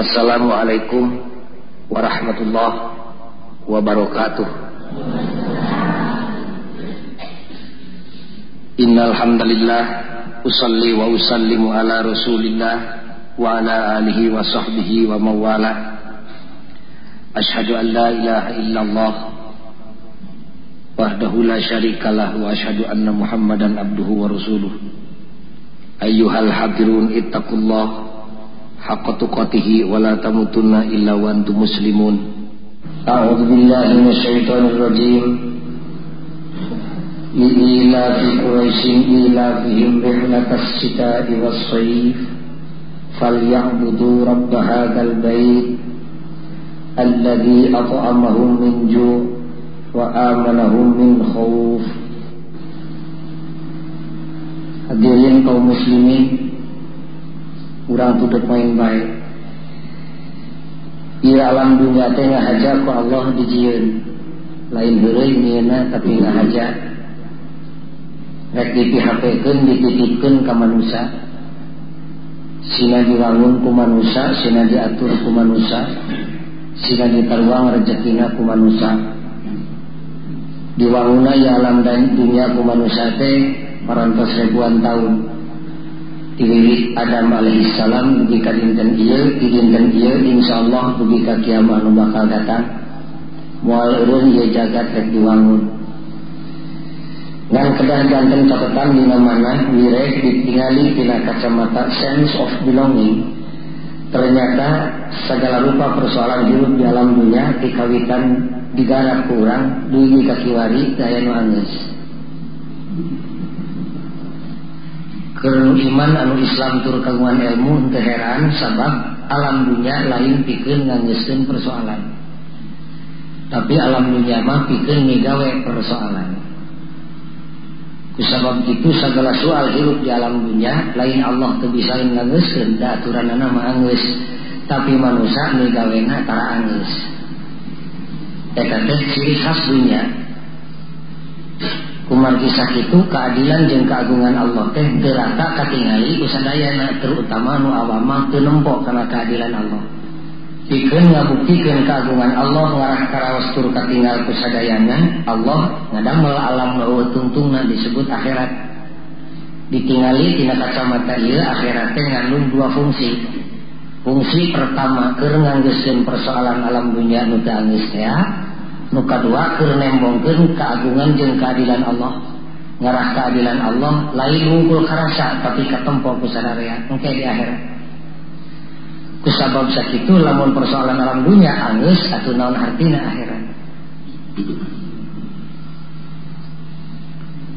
Assalamualaikum warahmatullahi wabarakatuh. Innal hamdalillah usalli wa usallimu ala Rasulillah wa ala alihi wa sahbihi wa mawala. Ashhadu an la ilaha illallah wahdahu la syarikalah wa ashhadu anna Muhammadan abduhu wa rasuluh. Ayyuhal hadirun ittaqullah haqqa tuqatihi wa la tamutunna illa wa antum muslimun a'udzu billahi minasyaitonir rajim li'ilafi quraisyin ilafihim rihlatas shita'i was-sayf falyabudu rabb hadzal bait alladhi at'amahum min ju' wa amanahum min khauf Hadirin kaum muslimin kurang tutup poin baik. Ia alam dunia teh ngahaja ku Allah dijieun lain heureuy nyeuna tapi ngahaja rek dipihakeun dititipkeun ka manusia. Sina diwangun ku manusia sina diatur ku manusia. Sina ditaruang rezekina ku manusia. Diwanguna ya alam dan dunia ku manusia teh parantos ribuan tahun. Tiwiwit Adam alaihissalam Bugi ka dinten iya Di dinten iya insyaallah Bugi ka kiamat nu bakal datang Mual urun ia jagat rek diwangun Ngan kedah jantan catatan di mana Wirek ditingali tina kacamata sense of belonging. Ternyata segala rupa persoalan hidup di alam dunia Dikawitan digarap kurang Dugi kakiwari daya nu Kernu iman anu Islam tur kagungan ilmu heran sabab alam dunia lain pikir ngangeskeun persoalan. Tapi alam dunia mah pikir migawe persoalan. Kusabab itu segala soal hidup di alam dunia lain Allah teu bisa ngangeskeun da aturanana mah anggeus. Tapi manusia migawena tara anggeus. Eta teh ciri khas dunia kumar kisah itu keadilan dan keagungan Allah. Teh derata katingali usadayana terutama nu awama teu nempok karena keadilan Allah. Pikeun ngabuktikan keagungan Allah ngarah karawas tur katinggal kusadayana Allah ngadamel alam nu tungtungna disebut akhirat. Ditingali tina kacamata ieu akhirat teh ngandung dua fungsi. Fungsi pertama keur nganggeuskeun persoalan alam dunia nu teu ya nuka dua keur nembongkeun keagungan jeung keadilan Allah. Ngarah keadilan Allah lain unggul karasa tapi katempo ku sadarea engke di akhirat. Kusabab sakitu lamun persoalan alam dunia angus atau naon artina akhirat.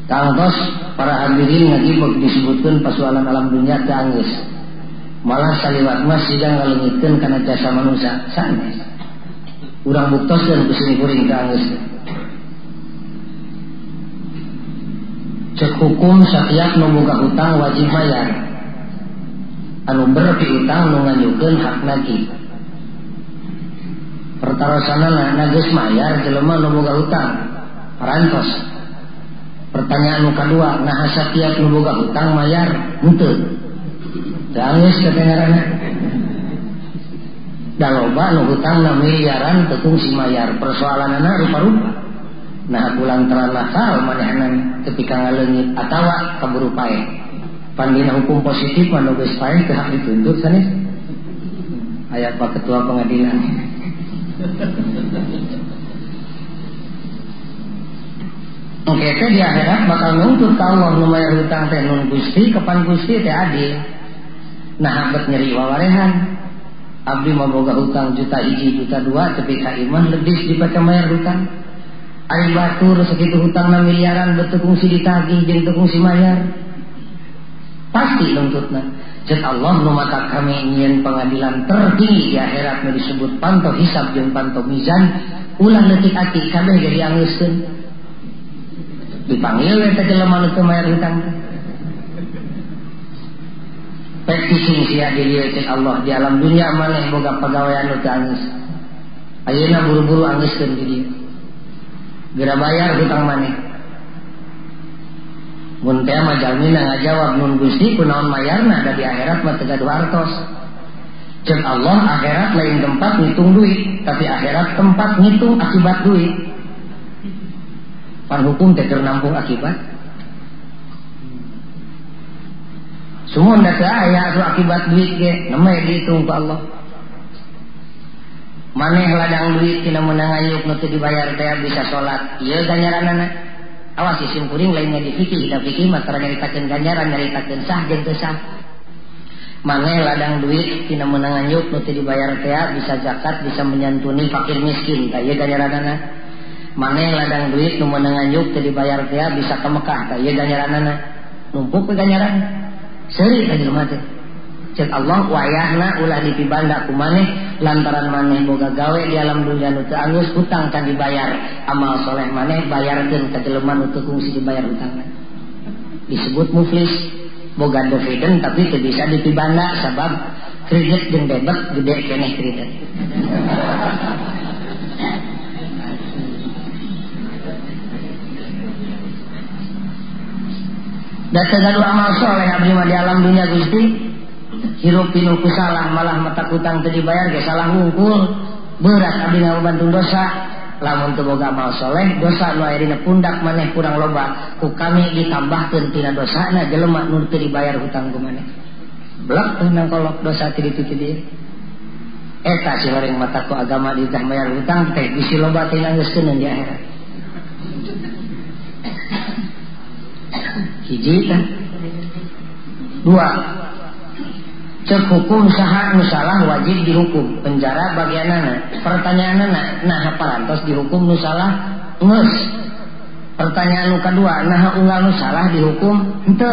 Tangtos para hadirin ngagibok disebutkan persoalan alam dunia ke malah saliwat mas sidang ngalengitkeun karena jasa manusia sanes urang buktos dan kuring angis cek hukum setiap membuka hutang wajib bayar. Anu berpi utang nu nganyukeun hak nagih. Pertarosana nages mayar jelema boga hutang parantos. Pertanyaan nu kedua nah setiap boga hutang mayar henteu teu anggeus daloba nu hutang na miliaran tetung si mayar. Persoalan anak rupa-rupa. Nah pulang terang nakal manehanan ketika ngalengit atawa kaburu pandina hukum positif manubes pae ke hak dituntut sanis. Ayat pak ketua pengadilan. Oke, teh di akhirat bakal nuntut ka Allah nu hutang teh nun Gusti kepan Gusti teh adil. Nah, abet nyeri wawarehan Abdi boga hutang juta iji juta dua tapi iman lebih dibaca mayar hutang. Ari batur segitu hutang na miliaran betul si ditagih jadi tukung si mayar. Pasti nuntutna Jat Allah nu mata kami ingin pengadilan tertinggi di akhirat yang disebut panto hisab dan panto mizan. Ulah letik hati kabeh jadi anguskeun dipanggil eta jelema nu mayar hutang Petising sia cek Allah di alam dunia mana boga pegawaian nu angis. Ayeuna buru-buru angiskeun di dieu. Geura bayar hutang maneh. Mun teh mah jalmina ngajawab nun Gusti kunaon mayarna da di akhirat mah teu gaduh artos. Cek Allah akhirat lain tempat ngitung duit, tapi akhirat tempat ngitung akibat duit. Pan hukum teker nampung akibat. Semua ndak ayah su akibat duit ge, namanya dihitung ke Allah. Maneh ladang duit tina menang ayuk nu dibayar teh bisa salat. Ieu ganjaranana. Awas isim kuring lainnya di fikih, da fikih mah tara ganjaran nyaritakeun sah jeung sah. Maneh ladang duit tina menangan yuk nuti dibayar teh bisa zakat bisa menyantuni fakir miskin. Tak iya ganjaranana maneh ladang duit nu menangan yuk teu dibayar teh bisa ke Mekah. Tak iya ganjaranana numpuk ke ganjaran seri jelema teh cek Allah wayahna ulah dipibanda ku maneh lantaran maneh boga gawe di alam dunia nu teu angus hutang kan dibayar. Amal soleh maneh bayarkeun ka jelema nu teu kungsi dibayar hutangna disebut muflis boga dividen tapi itu bisa dipibanda sebab kredit jeung debet gede keneh kredit dan segala amal soleh abdi di alam dunia Gusti hirup pinuh salah malah mata kutang teu dibayar ge salah ngungkul berat abdi ngabantu dosa. Lamun teu boga amal soleh dosa nu aya pundak maneh kurang loba. Ku kami ditambahkeun tina dosana jelema nu teu dibayar hutang ku maneh. Teh nang kolok dosa ti ditu ti dieu eta si horeng mata ku agama di bayar hutang teh bisi loba teh nanggeuskeun di akhirat hiji dua. Cek hukum saha nusalah wajib dihukum. Penjara bagian anak pertanyaan anak nah parantos dihukum nusalah nges pertanyaan nu kedua nah unggal nusalah dihukum? Ente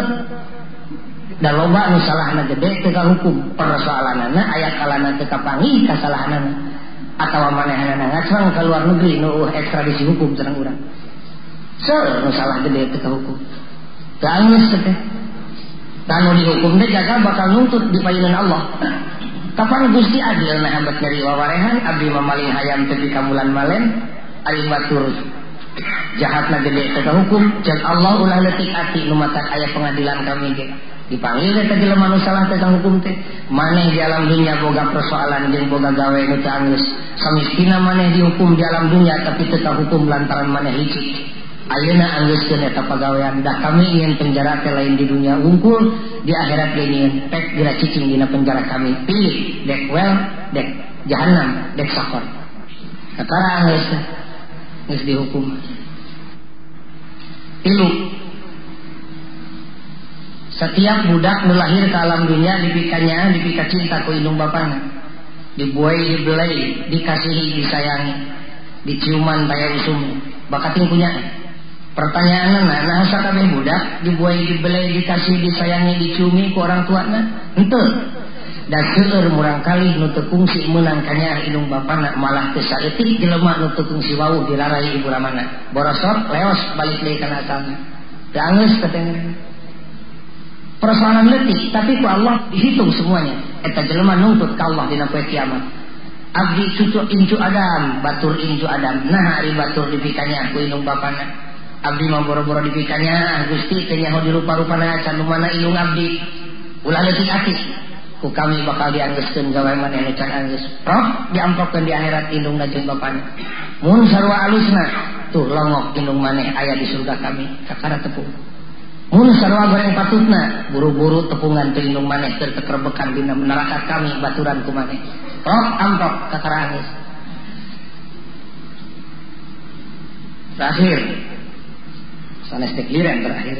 dan loba nusalah na gede teka hukum. Persoalan anak ayat kalana teka pangi kesalahan anak atau mana? Anak ngacang ke luar negeri nu ekstradisi hukum senang urang. Ser nusalah gede teka hukum Tangis teh Tanu dihukum deh jaga bakal nuntut di payunan Allah. Kapan Gusti adil na abad dari wawarehan abdi mamaling hayam tepi kamulan malen ari batur jahatna gede teka hukum jak Allah ulah letik ati numatak ayat pengadilan kami ge dipanggil teh tadi lemah salah tentang hukum teh maneh di alam dunia boga persoalan jeung boga gawe nu teu anggeus samistina maneh dihukum di alam dunia tapi tetap hukum lantaran maneh licik Ayeuna anggeuskeun eta pagawean dah. Kami ingin penjara teh lain di dunia unggul di akhirat ingin pek geura cicing dina penjara kami. Pilih dek well dek jahanam dek sakor. Kakara anggeus geus dihukum. Tilu setiap budak nu lahir ke alam dunia dipikanya dipika cinta ku indung bapana dibuai dibelai dikasihi disayangi. Diciuman daya usum. Bakating punya Pertanyaan nah, nah sakabeh budak dibuai dibelai dikasih disayangi dicumi ku orang tua nah ente dan seueur murang kali nu teu kungsi meunang kanya indung bapana malah saeutik jelema nu teu kungsi wau dilarai ibu ramana borosok leos balik deui kana asalna teu angeus katanya. Persoalan letik tapi ku Allah dihitung semuanya. Eta jelema nuntut ka Allah dina poe kiamat. Abdi cucu incu Adam batur incu Adam. Nah ari batur dipikanya ku indung bapana abdi mau boro-boro dipikanya Gusti tanya mau dirupa-rupana can mana ilung abdi ulah leutik ati ku kami bakal dianggeuskeun gawe mana anu can anggeus roh diampokkeun di akhirat indungna jeung bapana mun sarua alusna. Tuh longok indung maneh aya di surga kami. Kakara tepung. Mun sarua goreng patutna. Buru-buru tepungan teu indung maneh keur tekerbekan dina neraka kami baturan ku maneh. Roh ampok kakara anggeus terakhir sanes tekliren terakhir.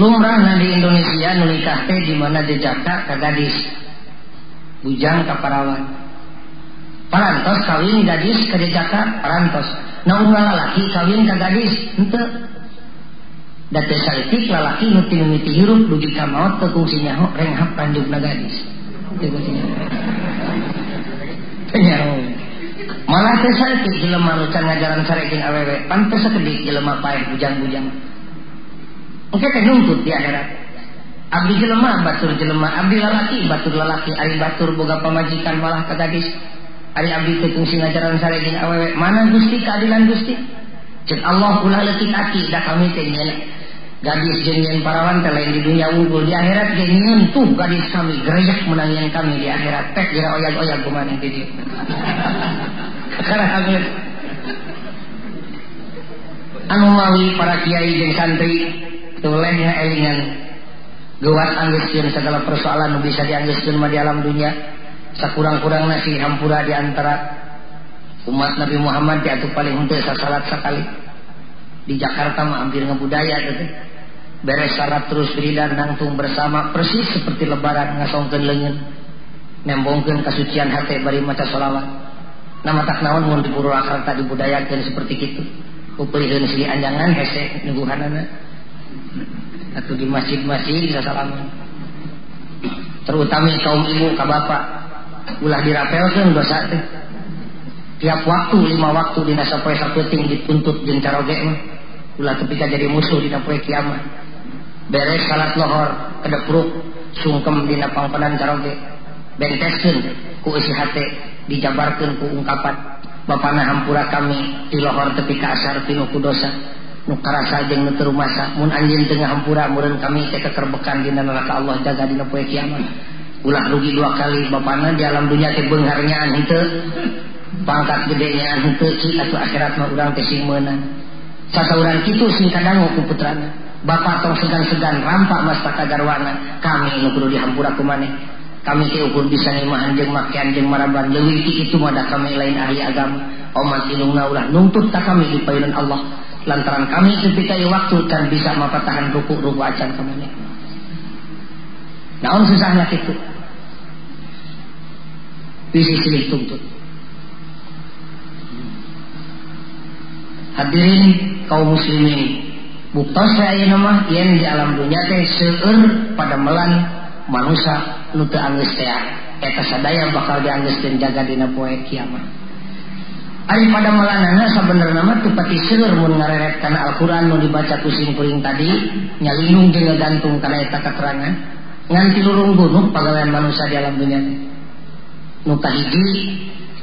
Lumrah di Indonesia nulikah teh di mana di Jakarta ke gadis. Bujang ke parawan. Parantos kawin gadis ke Jakarta? Parantos. Nah unggal laki kawin ke gadis. Ente. Date salitik lalaki nuti nuti hirup dugi ka maot teu kungsi nyaho renghap na gadis. Teu kungsi nyaho malah teh sakit jelema nu can ngajaran sareking awewe pan teh sakedik jelema paeh bujang-bujang. Oke teh nuntut di akhirat. Abdi jelema batur jelema abdi lalaki batur lalaki. Ari batur boga pamajikan malah ka gadis ari abdi teh fungsi ngajaran sareking awewe mana Gusti keadilan Gusti? Cek Allah ulah leutik aki da kami teh gadis jenyen parawan lain di dunia unggul. Di akhirat dia nyentuh gadis kami gereyak menangin kami di akhirat. Teh kira oyag-oyag ke mana di dia karena hamil anu mawi para kiai dan santri tulehnya elingan. Gewat anggeskeun segala persoalan bisa dianggeskeun mah di alam dunia. Sakurang-kurang nasi hampura di antara umat Nabi Muhammad di atuh paling henteu sasalat sekali di Jakarta mah hampir ngebudaya gitu beres syarat terus dan nangtung bersama persis seperti lebaran ngasongkeun leungeun. Nembongkeun kasucian hati bari maca sholawat nama tak naon mun di Purwakarta dibudayakeun seperti kitu. Upeureun sili anjangan hese nungguhanana atau di masjid-masjid salam. Terutama kaum ibu ka bapak. Ulah dirapelkeun dosa teh. Tiap waktu lima waktu di nasa poe sapeting dituntut jeung caroge mah. Ulah ketika jadi musuh di poe kiamat. Beres salat lohor kedepruk sungkem di pangpenan caroge benteskeun ku isi hate dijabarkan ku ungkapan Bapakna Hampura kami di lohor tepi ka asar pinuku dosa. Nukarasa jeung nu masa mun anjeun teu hampura mureun kami teh keterbekan dina neraka Allah jaga dina poe kiamat. Ulah rugi dua kali bapana di alam dunia teh beungarnyaan henteu pangkat gedenya henteu ci atuh akhirat mah urang teh sing meunang sasauran kitu sing kadangu ku putrana. Bapak tong segan-segan rampak mas takagarwana kami nu kudu dihampura ku maneh. Kami ukur bisa ngimahan jeung makian jeung maraban leuwih ti kitu mah kami lain ahli agama. Omat ilungna ulah nuntut ta kami di payunan Allah. Lantaran kami ketika waktu kan bisa mapatahan ruku-ruku acan ka maneh naon susahnya kitu bisi silih tuntut hadirin kaum muslimin buktos saya nama yang di alam dunia teh seueur pada melan manusia nutu anggeus teh eta sadaya bakal dianggeuskeun jaga dina poe kiamat. Ari pada melanana sebenarnya mah teu pati seueur mun ngareret kana Al-Qur'an nu dibaca kuring tadi nyalindung jeung gantung kana eta keterangan ngan tilurung gunung pagawean manusia di alam dunia nu kahiji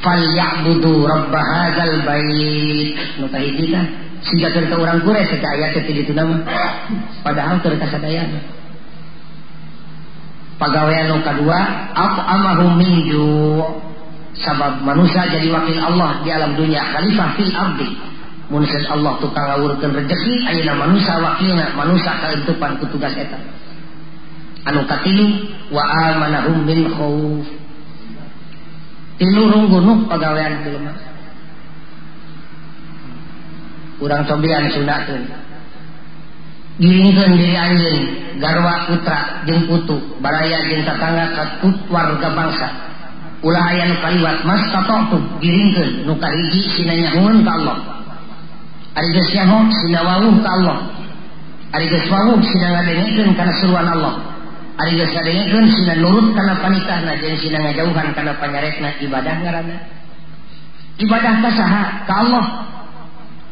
falyabudu rabb hadzal bait. Nu kahiji kan siga keur kure seka aya teh di nama padahal keur kasadayana pagawean nu kadua apa amahum minju sabab manusia jadi wakil Allah di alam dunia khalifah fil ardi. Mun Allah tukang ngawurkeun rezeki ayeuna manusia wakilna manusia kaentupan ku tugas eta anu katilu wa amanahum min khauf tilurung gunung pegawaian jelema kurang cobian sunatkeun giringkeun diri anjeun garwa putra jeung putu. Baraya jeung tetangga katut warga bangsa. Ulah aya nu mas tatotu giringkeun. Nu kahiji sina nyahoon ka Allah? Ari geus nyaho sina wawuh ka Allah? Ari geus wawuh sina ngadengekeun kana seruan Allah. Ari geus ngadengekeun sina nurut kana panitahna jeung sina ngajauhan kana panyarekna ibadah ngaranna. Ibadah ka saha? Ka Allah.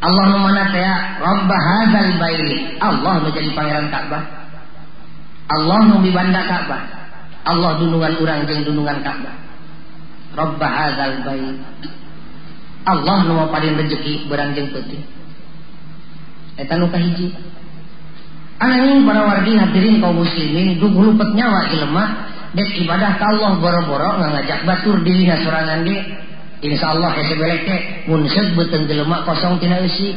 Allah nu mana teh Rabb hadzal bait. Allah nu jadi pangeran Ka'bah. Allah nu bibanda Ka'bah. Allah dunungan urang jeung dunungan Ka'bah. Rabb hadzal bait. Allah nu paling rezeki berang jeung peuting. Eta nu kahiji. Ananging para wargi hadirin kaum muslimin dug lupet nyawa jelema dek ibadah ka Allah boro-boro ngajak batur dirinya sorangan ge insyaallah hese belek teh mun seud beuteung jelema kosong tina eusi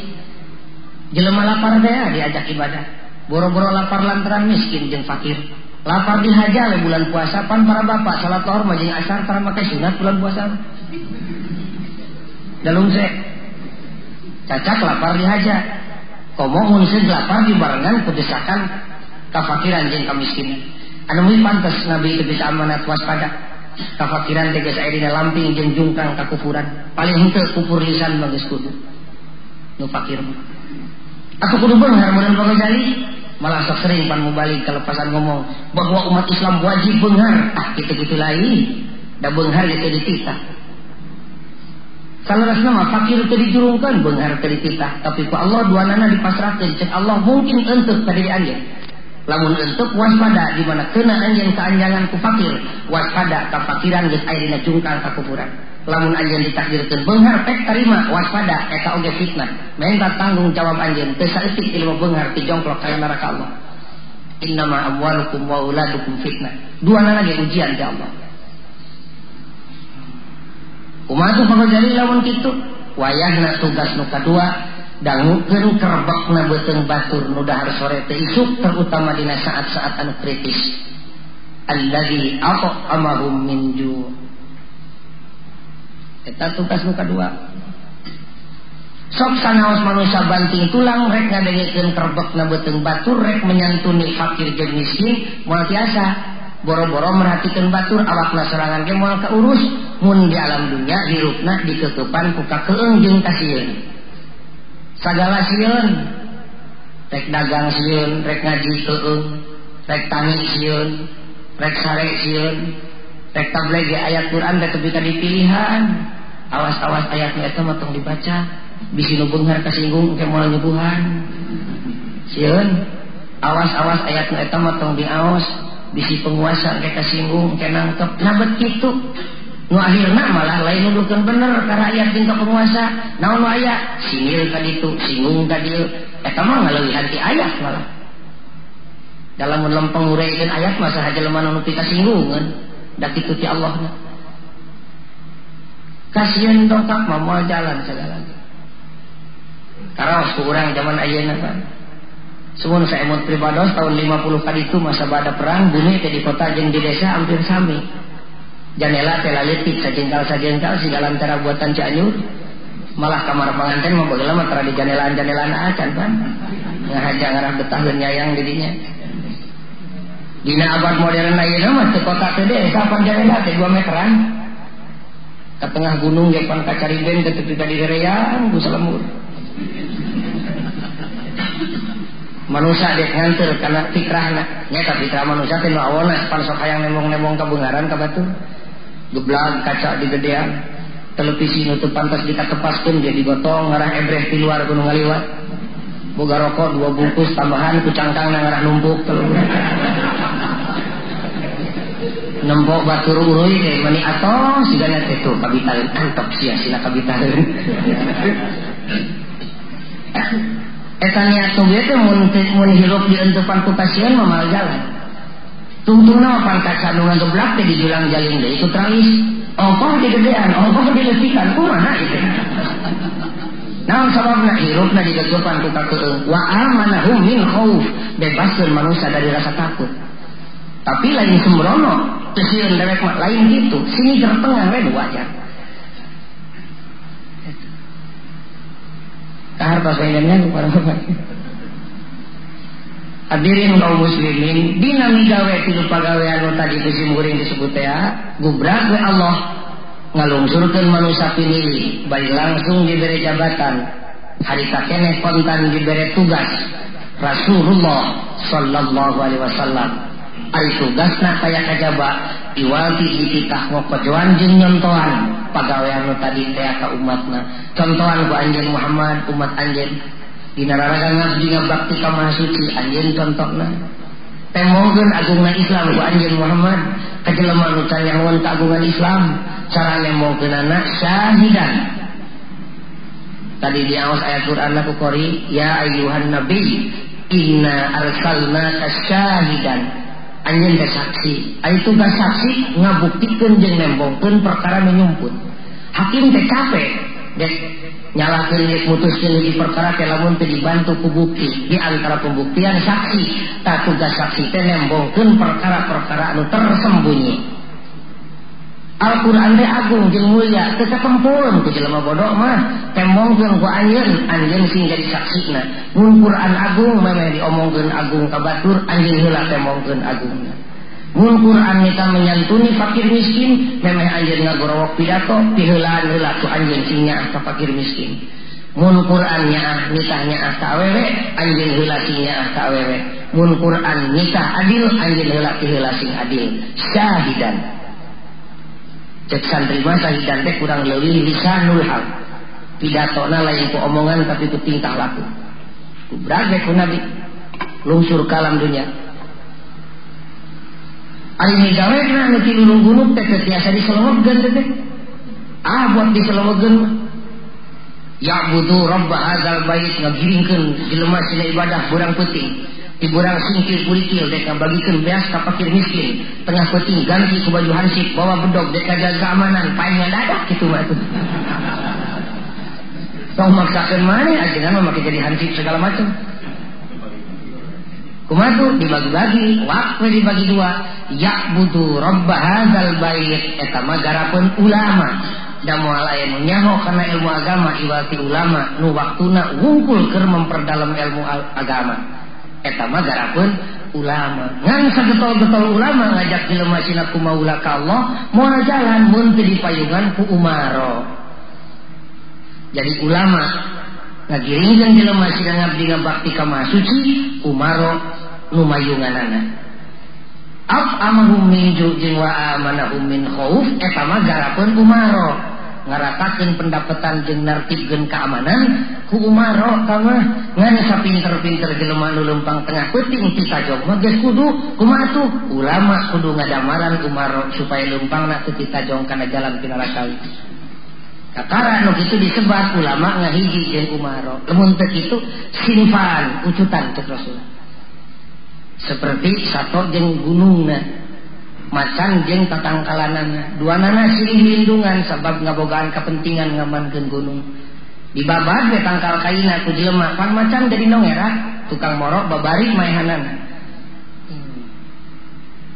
jelema lapar teh diajak ibadah. Boro-boro lapar lantaran miskin jeung fakir. Lapar dihaja bulan puasa pan para bapak salat lohor jeung asar para make sunat bulan puasa. Dalung se cacak lapar dihaja komo mun lapar dibarengan kedesakan kafakiran jeung kamiskinan anu pantas nabi bisa amanat waspada kafakiran aya dina lamping jeung jungkang kakufuran paling henteu kufur lisan mah geus kudu nu fakir. Aku kudu beunghar mun Ghazali malah sok sering pan mubalik kelepasan ngomong bahwa umat Islam wajib beunghar ah kitu-kitu lain da beunghar itu dititah. Salah nama fakir itu dijurungkan benghar tadi kita, tapi ku Allah dua nana dipasrahkan. Cek Allah mungkin untuk tadi anja. Lamun untuk waspada di mana kena anjing keanjangan ku fakir, waspada kefakiran aya dina jungkal kakufuran. lamun anjeun ditakdirkeun beunghar pek tarima waspada eta oge fitnah. Minta tanggung jawab anjeun teu saeutik ilmu beunghar ti jongklok ka neraka Allah. Innama amwalukum wa auladukum fitnah. Dua lagi ujian di Allah. Umatu pagajari lamun kitu wayahna tugas nu kadua dangukeun kerbakna beuteung batur nu dahar sore teh isuk terutama dina saat-saat anu kritis. Alladzi at'amahum min ju' eta tugas nu kadua sok sanaos manusia banting tulang rek ngadengikeun kerbakna beuteung batur rek menyantuni fakir jeung miskin. Moal boro-boro merhatikan batur awakna serangan ge moal kaurus mun di alam dunia hirupna dikekepan ku kakeung jeung kasieun sagala siun. Rek dagang siun rek ngaji keung rek tani siun rek sare siun. Rek ayat Quran dan ketika dipilihan awas-awas ayatnya itu matong dibaca. Bisi nu beunghar kasinggung ke moal nyubuhan. Siun. Awas-awas ayatnya itu matong diaos. Bisi penguasa ke kasinggung ke nangkep. Nah begitu nu akhirna malah lain nuduhkeun bener karena ayat tingkat penguasa. Naon nu aya singil tadi itu singgung tadi eta mah ngaleuwihan ti ayat malah. Dalam lempeng uraikeun ayat masa haja lemah nu pika singgungan da kitu ti Allah kasihan dongkak mah jalan segala Karena ku urang zaman ayeuna kan Sumun saya mau pribados tahun 50 kali itu masa pada perang bumi di kota jeung di desa hampir sami janela tela letik sajengkal sajengkal segala antara buatan Cianjur malah kamar pengantin mau bagaimana tera di janelaan janelaan acan kan ngahaja ngarah betah nyayang didinya dina abad modern ayeuna mah teu kota teh desa pan janela teh 2 meteran. Ke tengah gunung ge pan kacariben ke tepi ka direreang ku salemur manusia dia nganter karena fikrahna nyata fikrah manusia teh nu awalna pan sok hayang nemong-nemong kabungaran ka batu geblag kaca di gedean televisi nutup pantas dikatepaskan jadi gotong ngarah ebreh di luar gunung ngaliwat boga rokok dua bungkus tambahan kucangkang ngarah numpuk telur. Nempok batur urui kayak mani atau sigana itu kabitalin antop sia sila kabitalin etanya tuh itu mun hirup di entupan ku pasien memal jalan Tungtungna pan kaca nu ngeblak teh di julang jaling deh itu trangis. Ongkoh di gedean, ongkoh di letikan, kumaha itu. Naon sababna hirupna digegepan ku kakeung wa amanahum min khauf bebaskeun manusia dari rasa takut. Tapi lain sembrono, tesieun dewek mah lain gitu. Sini tertengah we wajar. Kahar pas ku para bapak. Hadirin kaum muslimin dina migawe tilu pagawean tadi besi muring disebut ya gubrak we Allah ngalungsurkeun manusia pinili bari langsung diberi jabatan hari keneh kontan diberi tugas Rasulullah sallallahu alaihi wasallam. Ari tugasna kaya kajaba iwalti dititah ngokojoan jeung nyontohan pagawean tadi teh ka umatna. Contohan ku Muhammad umat anjeun Dina raragan ngabdi ngabakti ka maha suci anjeun contohna. Temongkeun agungna Islam ku anjeun Muhammad kajelema nu canyahoan kagungan Islam cara nemongkeun anak syahidan. Tadi di awas ayat Quran aku kori ya ayuhan nabi inna arsalna syahidan anjeun teh saksi. Ari tugas saksi ngabuktikeun jeung nembongkeun perkara menyumput. Hakim teh capek nyalakan putuskan di perkara lamun teu dibantu ku bukti. Di antara pembuktian saksi tak tugas saksi teh nembongkeun perkara-perkara anu tersembunyi. Al-Quran agung jeung mulia teu ketempun ku bodoh mah. Tembongkeun ku anjeun anjeun sing jadi saksina. Mun Quran agung memang diomongkeun agung ka batur anjeun heula agungna Mun Quran kita menyantuni fakir miskin, memang anjir ngagorowok pidato, pihelaan heula tu anjir sinya ka fakir miskin. Mun Quran nyaah nikah nyaah awewe, anjir heula sinya ka awewe. Mun Quran nikah adil, anjir heula piheula sing adil. Syahidan. Cek santri mah syahidan teh kurang lebih lisanul hal. Pidatona lain ku omongan tapi ku tingkah laku. Ku berage ku Nabi. Lungsur kalam dunia Ari migawe na nu ti ulung gunung teh tiasa diselomotkeun teh. ah buat diselawakeun ya butuh rabbah hadzal bait ngagiringkeun jelema sina ibadah burang penting di burang singkir kurikil dek bagikan beas ka fakir miskin. Tengah penting ganti ku baju hansip bawa bedog dek jaga keamanan. Paling dadak gitu mah tuh Kau maksakan mana? Aja kan memakai jadi hansip segala macam Kumatu dibagi-bagi, waktu dibagi dua. Ya butuh robba hadzal bait eta mah garapeun ulama. Da moal aya nu nyaho kana ilmu agama iwati ulama nu waktuna wungkul keur memperdalam ilmu agama. Eta mah garapeun ulama. Ngan sagetol-getol ulama ngajak jelema sina kumaula ka Allah, moal jalan mun teu dipayungan ku umaro. Jadi ulama ngagiringkeun jelema sina ngabdi ngabakti ka suci umaro numayunganana af amahum min jujin wa amanahum min khauf eta mah garapeun umaro. Ngaratakeun pendapatan jeung nartibkeun keamanan ku umaro kama ngan sapinter-pinter jelema nu lempang tengah peuting ti tajog mah geus kudu kumaha tuh ulama kudu ngadamaran umaro supaya lempangna teu ditajong kana jalan pinarakawi Kakara nu kitu disebat ulama ngahiji jeung umaro. Lamun teu kitu sinfan ucutan cek Rasul seperti satu jeng gunung macan jeng tatangkalanana dua nana silih lindungan sebab ngabogaan kepentingan ngamankan gunung. Di babat ke tangkal kaina ku jelema pan macan jadi nongera tukang morok babari maehanana.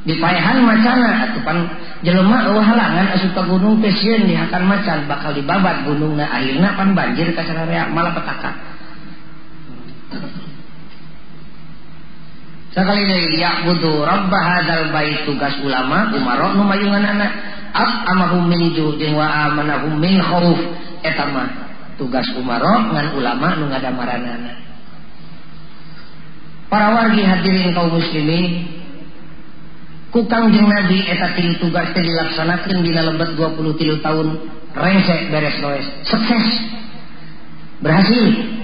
Di paehan macana atuh pan jelema eueuh halangan asup ka gunung teh sieun dihakan macan bakal dibabat gunungna akhirna pan banjir ka malah petaka Sekali lagi ya butuh rabba hadzal bait tugas ulama umaro nu mayungan anak. Ab amahum min judin wa amanahum min khauf eta mah tugas umaro ngan ulama nu ngadamaranana Para wargi hadirin kaum muslimin ku kangjeng Nabi eta tilu tugas teh dilaksanakeun dina lebet 23 tahun rengsek beres loes sukses. Berhasil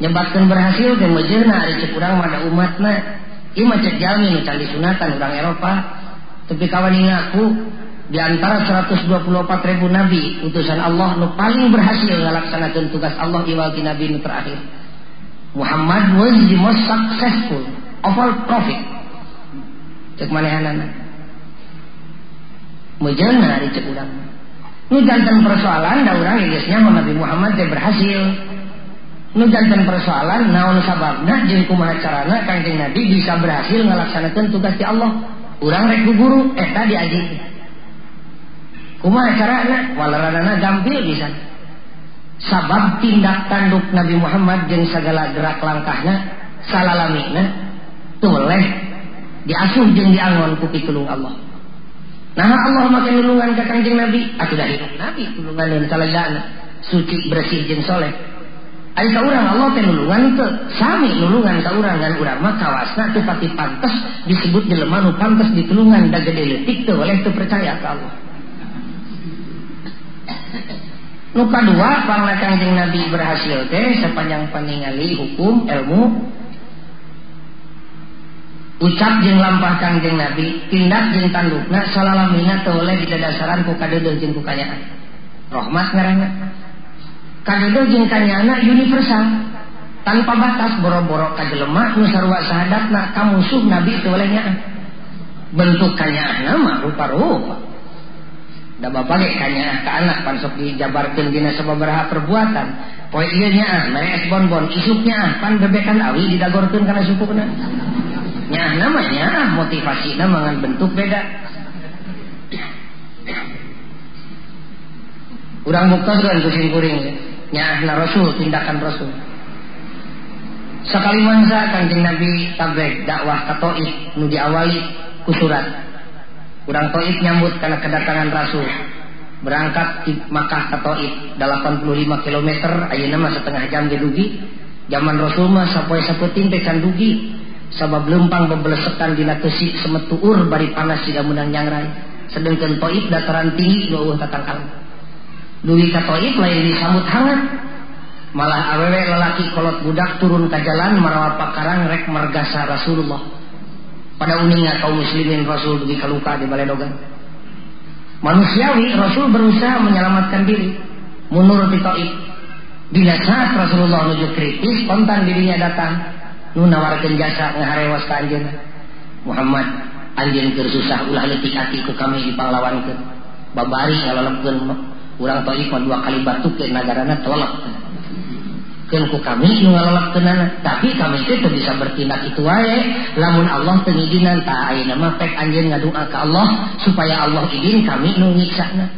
nyebatkan berhasil dan majerna hari cekurang mana umatna ini macet jalmi candi sunatan orang Eropa. Tapi kawan aku di antara 124 ribu nabi utusan Allah nu paling berhasil melaksanakan tugas Allah iwalti nabi nu terakhir. Muhammad was the most successful of all prophet cek manehanana majerna hari cekurang ini jantan persoalan da orang yang Nabi Muhammad dia berhasil nu jantan persoalan naon sababna jeung kumaha carana Kanjeng Nabi bisa berhasil ngelaksanakan tugas di Allah. Urang rek guru eta diaji kumaha carana? Walaranana gampil bisa. Sabab tindak tanduk Nabi Muhammad jeung segala gerak langkahna salalamina toleh diasuh jeung diangon ku pitulung Allah. Nah Allah makin nulungan ke Kanjeng Nabi. Atuh dah Nabi tulungan dan salajana suci bersih jeung soleh Ari ka Allah teh nulungan teu sami nulungan ka urang ngan urang mah kawasna teu pati pantes disebut jelema nu pantes ditulungan da gede leutik teu oleh teu percaya ka Allah. Nu kadua pangna Kanjeng Nabi berhasil teh sepanjang paningali hukum ilmu ucap jeung lampah Kanjeng Nabi tindak jeung tandukna salalamina teu oleh didadasaran ku kadeudeuh jeung ku kayaan. Rahmat ngaranna kadedo jeung kanyana universal tanpa batas boro-boro kajelema nu sarua sahadatna ka musuh nabi teu bentuk kanyana mah rupa-rupa. Da bapak ge kanya ka anak pan sok dijabarkeun dina perbuatan. Poe ieu nya ah mere es bonbon isuknya ah pan bebekan awi didagorkeun kana sukuna nya namanya ah motivasina mangan bentuk beda. Urang buktos kan kucing kuring na Rasul tindakan Rasul. Sekali mangsa kanjeng Nabi tabek dakwah ke Taif nu diawali kurang Taif nyambut karena kedatangan Rasul. Berangkat di Makkah ke Taif 85 km ayeuna mah setengah jam gedugi zaman Rasul mah sapoe saputing teh can dugi. Sabab lempang bebelesekan dina kesi semetuur bari panas siga menang nyangrai. Sedangkan Taif dataran tinggi nu tatangkal Duwi katoib lain disambut hangat. Malah awewe lelaki kolot budak turun ke jalan merawat pakarang rek mergasa Rasulullah. Pada uningnya kaum muslimin Rasul dugi kaluka di Baledogan. Manusiawi Rasul berusaha menyelamatkan diri. Menurut Taif bila saat Rasulullah menuju kritis kontan dirinya datang nu nawarkan jasa ngaharewas ka anjeun Muhammad anjeun keur susah ulah leutik hati ku kami di ke babari ngalolepkeun urang Taif dua kali batu ke nagarana tolak. Kan ku kami nu ngalolakkeunana tapi kami itu bisa bertindak itu wae. Lamun Allah teu ngijinan ta ayeuna mah pek anjeun ngadua ka Allah supaya Allah izin kami nu nyiksana.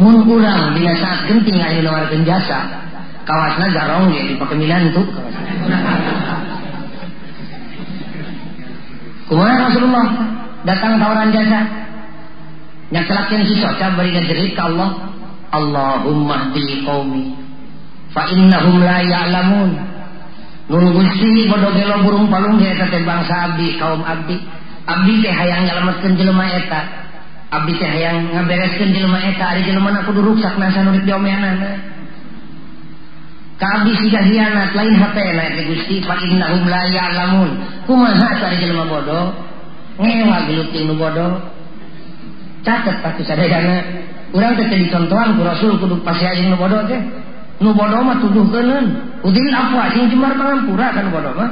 Mun urang dina saat genting aya nawarkeun jasa kawasna garong ya dipake tuh. Kumaha Rasulullah datang tawaran jasa nyakelakin si soca bari ngajerit ka Allah? Allahumma di qaumi fa innahum la ya'lamun. Nun gusti bodo gelo burung palung ge eta teh bangsa abdi kaum abdi abdi teh hayang nyelametkeun jelema eta. Abdi teh hayang ngabereskeun jelema eta. Ari jelema na kudu ruksak nasa nurik diomeanana abdi si hianat lain hati na gusti. Fa innahum la ya'lamun. Kumaha tadi jelema bodoh? Ngewa gelutin nu bodoh. Catet pasti sadayana urang teh dicontohan ku rasul kudu pasiajeun nu bodoh teh. Nu bodoh mah tuduh kenen udin apa sing jemar pangampura kan bodoh mah.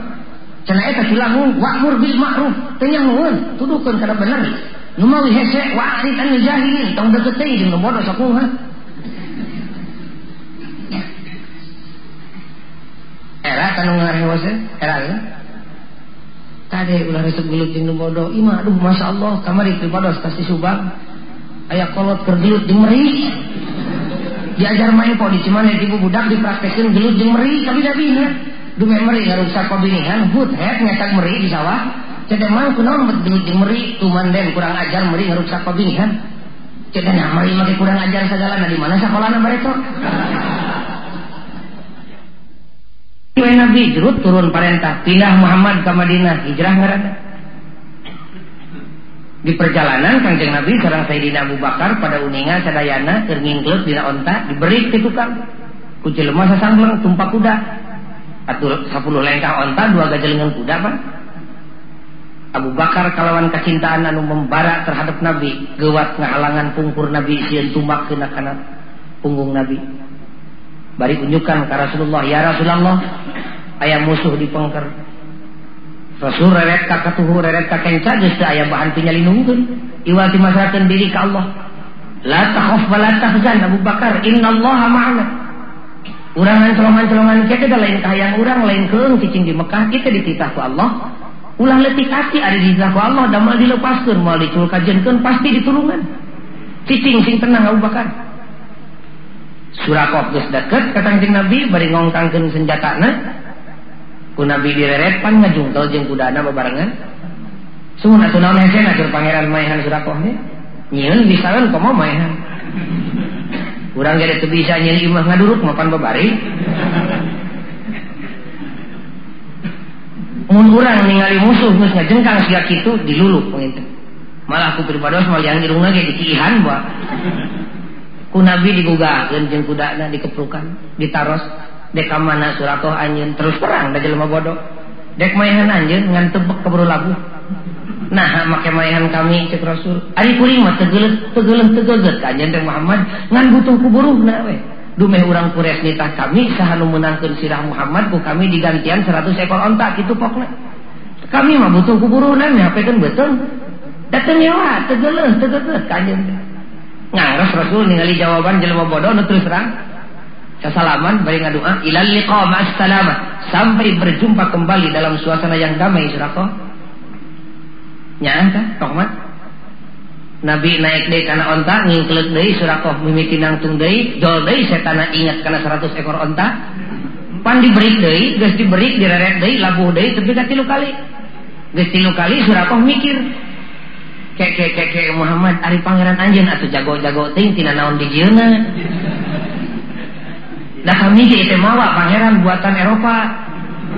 Cenah eta tulangun wa'mur bil ma'ruf. Teu nyangueun tuduhkeun kana bener. Nu mah hese wa'rid an jahilin tong deket teh jeung nu bodoh sakumaha era kanu ngarewas era ya tadi ulah resep gelut nu bodoh imah aduh masyaallah kamari pribados pasti subang. Aya kolot kergelut di meri. Diajar main kok di cuman ibu budak dipraktekin gelut jeung meri. Tapi tapi ya dume meri ngarusak pabinihan hut het ngetak meri di sawah. Cedek mang kunaon bet gelut jeung meri? Tuman kurang ajar meri ngarusak pabinihan cedek nah meri make kurang ajar segala nah di mana bareto Kue Nabi jerut turun perintah pindah Muhammad ke Madinah hijrah ngaranna di perjalanan kanjeng Nabi sarang Sayyidina Abu Bakar pada uninga sadayana terngingklut dina onta diberi ke tukang. Ku jelema sasambleng tumpak kuda. Atur 10 lengkah onta dua gajelengan kuda pak. Abu Bakar kalawan kecintaan anu membara terhadap Nabi gewat ngahalangan pungkur Nabi sieun tumbak kena kana punggung Nabi bari unjukkan ke Rasulullah ya Rasulullah ayah musuh di pengker Rasul reret ka katuhu reret ka kenca geus aya bahan pinyalindungkeun iwal dimasrakeun diri ka Allah. La takhaf wa la tahzan Abu Bakar innallaha ma'ana. Urang colongan-colongan kita da lain kahayang urang lain keung cicing di Mekah kita dititah ku Allah. Ulah letik hati ari dititah ku Allah da mal dilepaskeun mal diculkajenkeun pasti ditulungan. Cicing sing tenang Abu Bakar Surakot geus deket ka Nabi bari ngongkangkeun senjatana. Ku Nabi direret pan ngajungkel jeung kudana bebarengan. Sumun atuh naon hese atur pangeran maehan Surakoh ge. Nyieun bisaeun komo maehan. Urang gede teu bisa nyieun imah ngaduruk mapan babari. Mun urang ningali musuh geus ngajengkang sia kitu dilulup penginteu. Malah aku pribadi mah yang dirungna ge dikihan bae. Ku nabi digugahkeun jeung kudana dikeprukan ditaros dek mana surakoh anjun terus perang dah jelema bodoh. Dek mainan anjun ngan tebek keburu labu. Nah make mainan kami cek rasul ari kuring mah tegelet tegelet tegelet anjeun teh Muhammad ngan butuh kuburuh na we. Dume urang kures nitah kami sahanu menangkeun sirah Muhammad ku kami digantian 100 ekor onta kitu pokna. Kami mah butuh kuburuh na nyapekeun betul. Datang nyawa tegelet tegelet kanjeun ngaras rasul ningali jawaban jelema bodoh nu terus terang Kesalaman bari ngadua ilal liqa ma'as sampai berjumpa kembali dalam suasana yang damai surako. Nyaan kan Rahmat? Nabi naik deui kana onta ngingkleuk deui surako mimiti nangtung deui dol deui setana ingat kana 100 ekor onta. Pan diberi deui, geus diberi direret deui labuh deui tapi ka tilu kali. Geus tilu kali surako mikir kek kek kek Muhammad ari pangeran anjeun atuh jago-jago teuing tina naon dijieuna. Nah kami itu mawa pangeran buatan Eropa.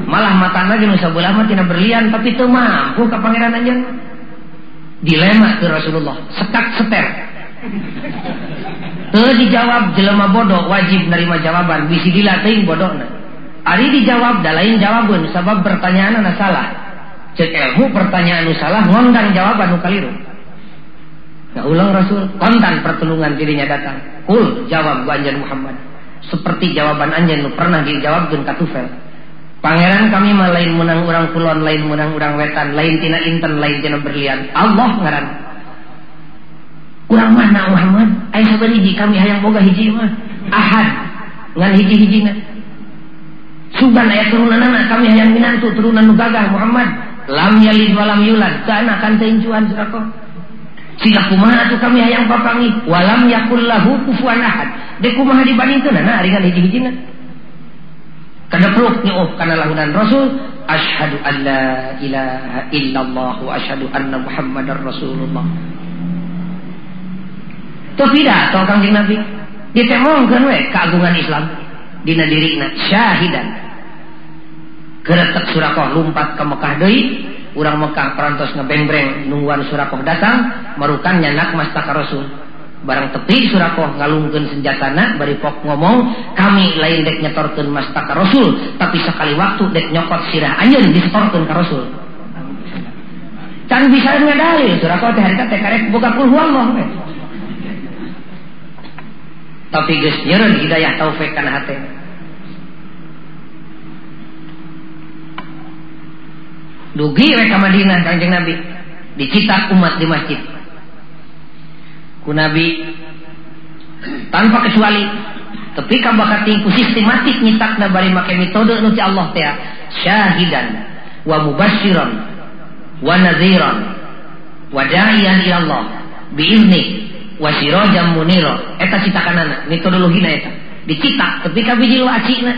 Malah mata lagi nusa bola tina berlian tapi itu mampu ke pangeran aja. Dilema ke Rasulullah, sekat seter. Tuh dijawab jelema bodoh wajib nerima jawaban bisi dilatih bodohna. Ari dijawab dah lain jawaban sebab pertanyaan anu salah. Cek ilmu pertanyaan anu salah ngondang jawaban anu kaliru. Nggak ulang Rasul, kontan pertolongan dirinya datang. Kul, jawab anjan Muhammad. Seperti jawaban anjan pernah dijawab dengan katufel. Pangeran kami mah lain menang orang kulon, lain menang orang wetan, lain tina inten, lain tina berlian. Allah ngaran. Kurang mana Muhammad? Ayah sabar hiji kami hayang boga hiji mah. Ahad. Ngan hiji-hijina. Sugan ayat turunan anak kami hayang minantu turunan gagah Muhammad. Lam yalid walam yulad. Kana kan teincuan sirako. Sila kumaha tu kami hayang papangi walam yakul lahu kufuwan ahad. De kumaha dibandingkeun nah ringan hiji-hijina. Kada peluk nyuuh kana lahunan Rasul asyhadu an la ilaha illallah wa asyhadu anna muhammadar rasulullah. Tu tidak tong kangjeng Nabi. Ditemongkeun we keagungan Islam dina dirina syahidan. Keretek surakoh lumpat ke Mekah deui urang Mekah perantos ngebengreng nungguan Surakoh datang merukan nyanak mastaka Rasul. Barang tepi Surakoh ngalungkeun senjatana bari pok ngomong kami lain dek nyetorkeun mastaka Rasul tapi sekali waktu dek nyokot sirah anjeun disetorkeun ka Rasul. Can bisa ngadali Surakoh teh harita teh karek boga kulhu Allah tapi geus nyeureun hidayah taufik kana hate dugi mereka Madinah kanjeng Nabi. Dicitak umat di masjid. Ku Nabi tanpa kecuali tapi bakat tingku sistematik nyitak bari make metode nu Allah teh syahidan wa mubasyiran wa nadhiran wa da'iyan ila Allah biizni wa sirajan munira. Eta citakanana metodologina eta. Dicitak tapi ka biji acina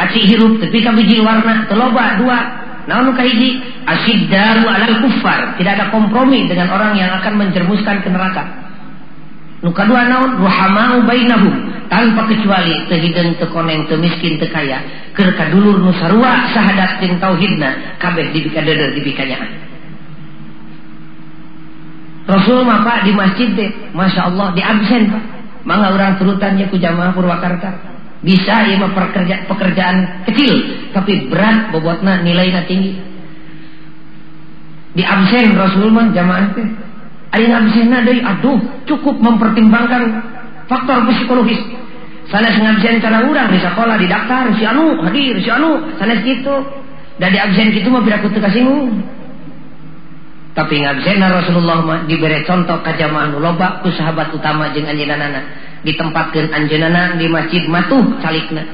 aci hirup tapi ka biji warna teloba dua namun kahiji asyiddaru alal kufar. Tidak ada kompromi dengan orang yang akan menjermuskan ke neraka. Nu kadua naon ruhamau bainahum tanpa kecuali tehideng tekoneng temiskin tekaya keur kadulur nu sarua sahadat jeung tauhidna kabeh dibika deudeur dibikanyaan. Rasul mah di masjid deh, Masya Allah di absen Pak. Mangga orang turutannya ku jamaah Purwakarta. Bisa ya pekerja, pekerjaan kecil tapi berat bobotnya nilainya tinggi. Di absen Rasulullah jamaah teh. Ada yang aduh cukup mempertimbangkan faktor psikologis. Sana ngabsen cara urang di sekolah di daftar si anu hadir si anu sana gitu. Dan di absen gitu mah bila kutu kasinggung. Tapi ngabsen Rasulullah mah diberi contoh ke jamaah ku sahabat utama jeung anjeunna ditempatkan anjenana di masjid matuh calikna.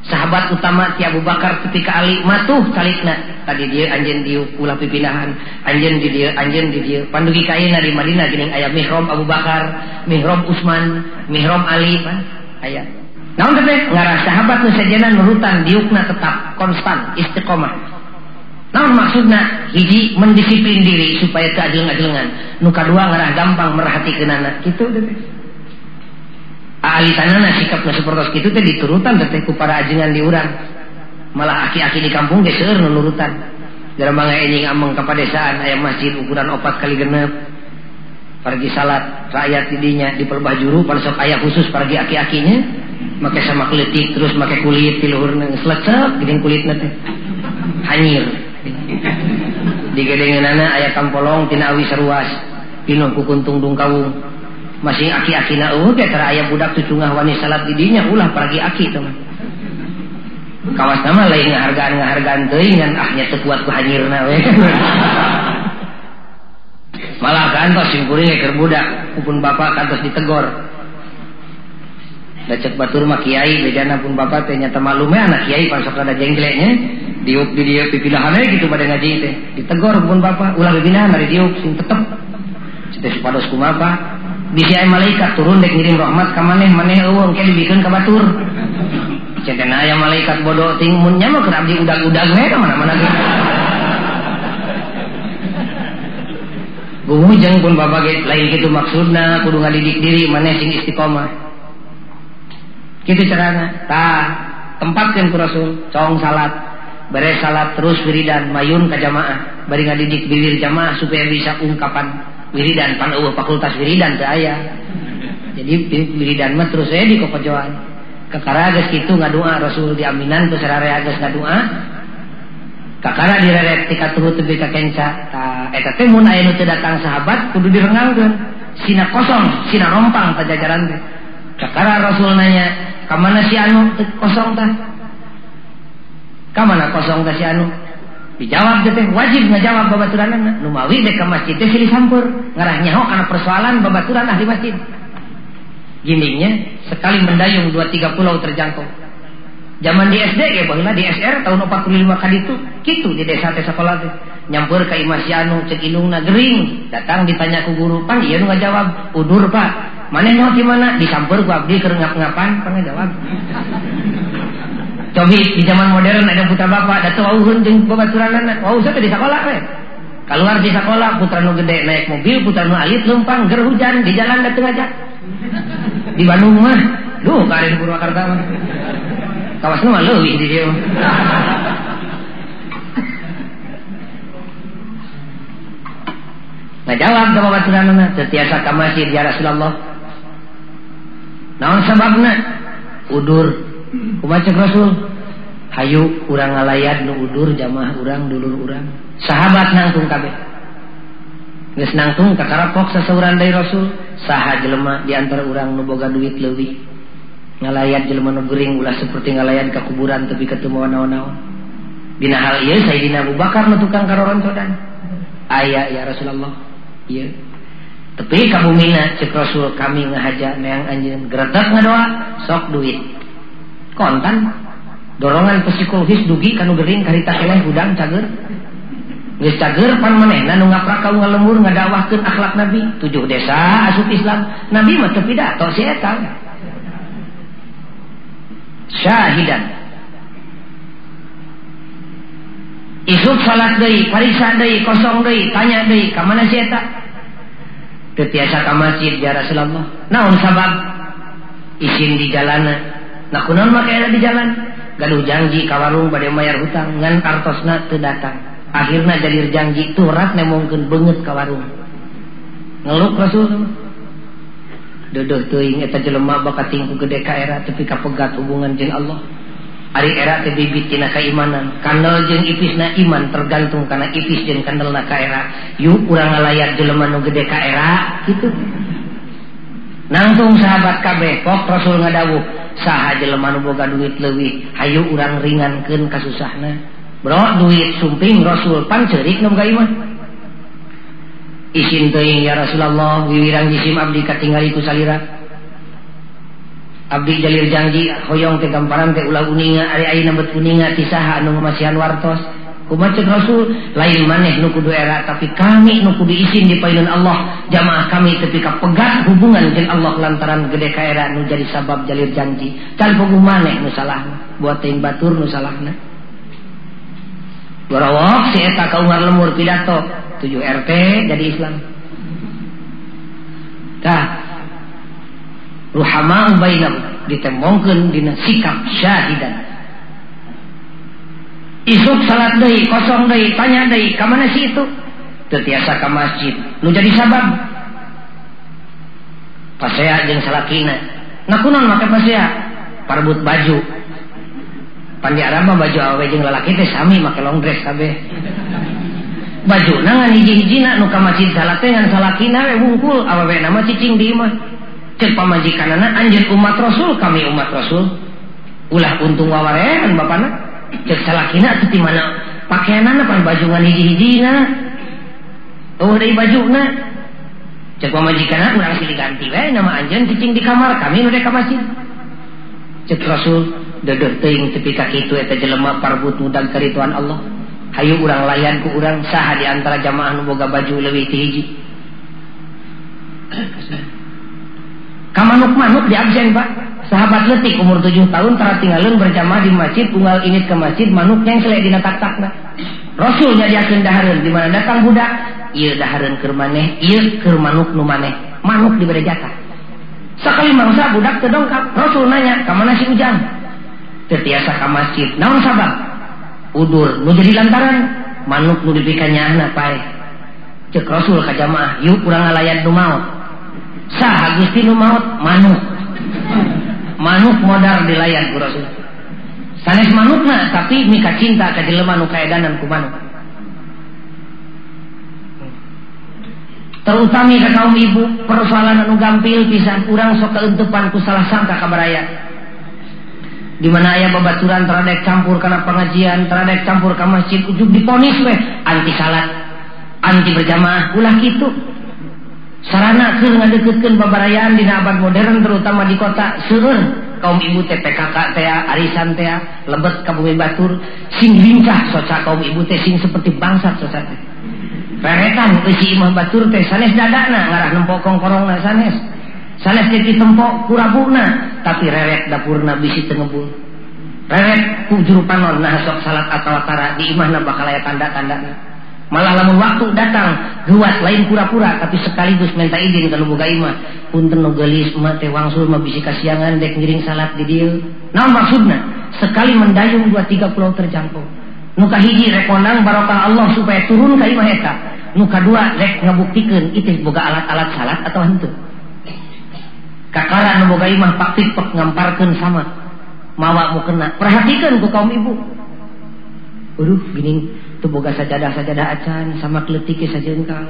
Sahabat utama ti Abu Bakar ketika Ali matuh calikna. Tadi dia anjen di ulah pipinahan anjen di dia anjen di dia. Pandugi kaina di Madinah gini ayat mihrom Abu Bakar mihrom Utsman mihrom Ali pan ayat naon teh ngarah sahabat nu sajana nurutan diukna tetap konstan istiqomah. Namun maksudnya hiji mendisiplin diri supaya keadilan-adilan. Nu kadua ngarah gampang merhatikan anak. Gitu deh alisanana sikap nusupertos itu teh diturutan terteku para ajengan diurang malah aki-aki di kampung ge seueur nurutan. Dalam mangga enjing ameng ka padesaan aya masjid ukuran opat kali genep. Pergi salat rakyat didinya di perbajuru pada sok aya khusus pergi aki-akinya make sama kelitik terus make kulit di luhurna selecep geuning kulitna teh. Hanyir. Di gedengeunana aya kampolong tina awi seruas pinuh ku kuntung dungkawung. Masih aki-aki na uh tera ayah budak tucungah wani salat didinya ulah pergi aki teman kawas nama lain ngahargaan ngahargaan teuing ngan ahnya teu kuat ku hanyirna we malah kantos singkuring keur budak pun bapak kantos ditegor lecet batur mah kiai bedana pun bapak teh nyata malume anak kiai pansok ada jenggleknya diuk di dia pipilahan gitu pada ngaji teh ditegor pun bapak. Ulah bibina mari diuk sing tetep. Cita supados kumaha bisa malaikat turun dek ngirim rahmat ke maneh maneh eueuh ke dibikeun ka batur. Aya malaikat bodoh ting mun nya mah keur abdi udag-udag mana-mana gitu Gumujeng pun bapak ge lain gitu maksudna kudu ngadidik diri maneh sing istiqomah. Kitu carana. Tah tempatkeun ku Rasul cong salat beres salat terus wiridan mayun ka jamaah. Bari ngadidik bibir jamaah supaya bisa ungkapan wiridan pan eueuh fakultas wiridan teh aya. Jadi wiridan mah terus saya di kokojoan kekara geus kitu ngadua Rasul diaminan ku sararea geus ngadua. Kakara direret tika tuhu tepi ka kenca eta teh mun aya nu datang sahabat kudu direnggangkeun sina kosong sina rompang pajajaran teh. Kakara rasul nanya kamana si anu? Kosong tah. Kamana kosong tah si anu dijawab teh wajib ngajawab babaturanana nu mawi dek ka masjid teh silih sampur ngarah nyaho kana persoalan babaturan ahli masjid. Gininya sekali mendayung dua tiga pulau terjangkau. Zaman di SD ya baheula di SR tahun 45 kali itu gitu di desa desa sekolah teh. Nyampur ke Imas Yanu cek indungna gering datang ditanya ku guru pan iya nu jawab? Udur pak. Mana mau di mana? Disampur ku abdi keur ngap-ngapan. Pan jawab cobi di zaman modern ada putra bapak datang wauhun jeung babaturanana wau saya di sekolah we keluar di sekolah putra nu gede naik mobil putra nu alit lumpang ger hujan di jalan datang aja di Bandung mah duh karin Purwakarta mah Kawas mah leuwih di dia. Nah jawab ke babaturanana setiasa ka masjid ya Rasulullah. Naon sababna? Udur. baca Rasul Hayu urang ngalayat nuudur jamaah urang dulur urang. Sahabat nangtung kabeh. Geus nangtung kakarapok sasauran dari Rasul saha jelema di antara urang nu boga duit leuwih. Ngalayat jelema nu gering ulah seperti ngalayat ka kuburan tapi ketemu naon-naon. Dina hal ieu Sayyidina Abu Bakar nu tukang karorontodan aya ya Rasulullah. Ieu. Tapi kabumina cek Rasul kami ngahaja neang anjeun geretak ngadoa sok duit. Kontan. Dorongan psikologis dugi kanu gering karita keleh hudang cager. Geus cager pan manehna nu ngaprak kaum ngalembur ngadawahkeun akhlak Nabi. Tujuh desa asup Islam. Nabi mah teu pidato si eta. Syahidan. Isuk salat deui pariksa deui kosong deui tanya deui ka mana si eta? Teu tiasa ka masjid ya Rasulullah. Naon sabab? Isin di jalanan Nah kunon makanya di jalan. Gaduh janji kawarung pada mayar hutang. Ngan kartosna teu datang. Akhirnya jadi janji turat rak nemongkeun banget kawarung. Ngeluk Rasul Duduh teuing eta jelema bakat tingku gede ka era tapi kapegat hubungan jeung Allah. Ari era teh bibit tina keimanan. Kandel jeung ipisna iman tergantung kana ipis jeung kandelna ka era. Yuk urang ngalayak jelema nu gede ka era kitu. Nangtung sahabat kabeh, pok Rasul ngadawuh, saha jelema nu boga duit leuwih hayu urang ringankeun kasusahna. Bro duit sumping Rasul pan pancerik iman isin teuing ya Rasulullah wiwirang jisim abdi katinggali ku salira. Abdi Jalir janji hoyong teh gamparan teh ulah uninga ari ayeuna bet uninga ti saha anu masihan wartos. Kumaha Rasul lain maneh nu kudu era tapi kami nu kudu isin di paeun Allah. Jamaah kami tepi ka pegat hubungan jeung Allah lantaran gede ka era nu jadi sabab jalir janji. Can puguh maneh nu salahna? Buat batur nu salahna? Warawak si eta kaungar lemur pidato. 7 RT jadi Islam. Dah. Ruhama bainam ditembongkeun dina sikap syahidan isuk salat day kosong day tanya day kemana sih itu? Tetiasa ke masjid. Lu jadi sabab. Pasea jeng salakina. Nakunan maka pasea? Parbut baju. Pandi arama baju awe jeng lalaki teh sami make long dress kabeh. Baju nangan hiji hijina nu ka masjid salat ngan salakina we wungkul awewe nama cicing di imah. Cek pamajikanana anjir umat rasul kami umat rasul. Ulah untung wawarean bapana. di mana? Pakaian baju hijina oh, baju majikan ganti nama anjan kucing di kamar. Kami mereka masjid cek Rasul dedeting tepi kaki itu eta jelema parbutu dan kerituan Allah. Hayu urang layan ku urang saha di antara jamaah nu boga baju leuwih ti hiji. Kamanuk manuk di absen Pak. sahabat letik umur 7 tahun tertinggalun berjamaah di masjid unggal init ke masjid manuk yang selek dina tak-takna. Rasul diakin dahareun di mana datang budak? Iya dahareun keur maneh iya keur manuk nu maneh. Manuk diberi jatah sekali mangsa budak terdongkap Rasul nanya ka mana si ujang? Terbiasa ka masjid. Naon sabab udur nu jadi lantaran manuk nu dipikannya anak pae. Cek Rasul ka jamaah yuk kurang ngalayan nu maut. Sah gusti nu maut manuk. Manuk modal di layar ku rasul. Sanes manutna tapi mika cinta ka jelema nu kaedanan ku manuk. Terutama ke kaum ibu persoalan anu gampil pisan kurang sok keentupan ku salah sangka kabaraya di mana ayah babaturan teradek campur karena pengajian teradek campur ke masjid ujung diponis weh anti salat anti berjamaah ulah gitu sarana keur ngadeukeutkeun babarayaan di abad modern terutama di kota seueur kaum ibu teh PKK teh arisan teh lebet ka bumi batur sing lincah soca kaum ibu teh sing seperti bangsat soca teh Reretan isi imah batur teh sanes dadana ngarah nempok kongkorongna sanes. Sanes jadi tempok kurabuna tapi reret dapurna bisi tengebul. Reret ku juru panon nah sok salat atau tara di imahna bakal aya tanda-tandana. Malah lamun waktu datang guat lain pura-pura tapi sekaligus minta izin kalau boga imah. Punten nu geulis mah teh wangsul mah bisi kasiangan dek ngiring salat di dieu. Naon maksudna? Sekali mendayung dua tiga pulau terjangkau. Nuka hiji rekonang barokah Allah supaya turun ke imah eta nu kadua rek ngabuktikan itu boga alat-alat salat atau henteu kakara nu boga imah pak tipek ngamparkeun sama mawa mu kena perhatikan ku kaum ibu Uduh gini boga sajadah-sajadah acan sama kletik saja engkau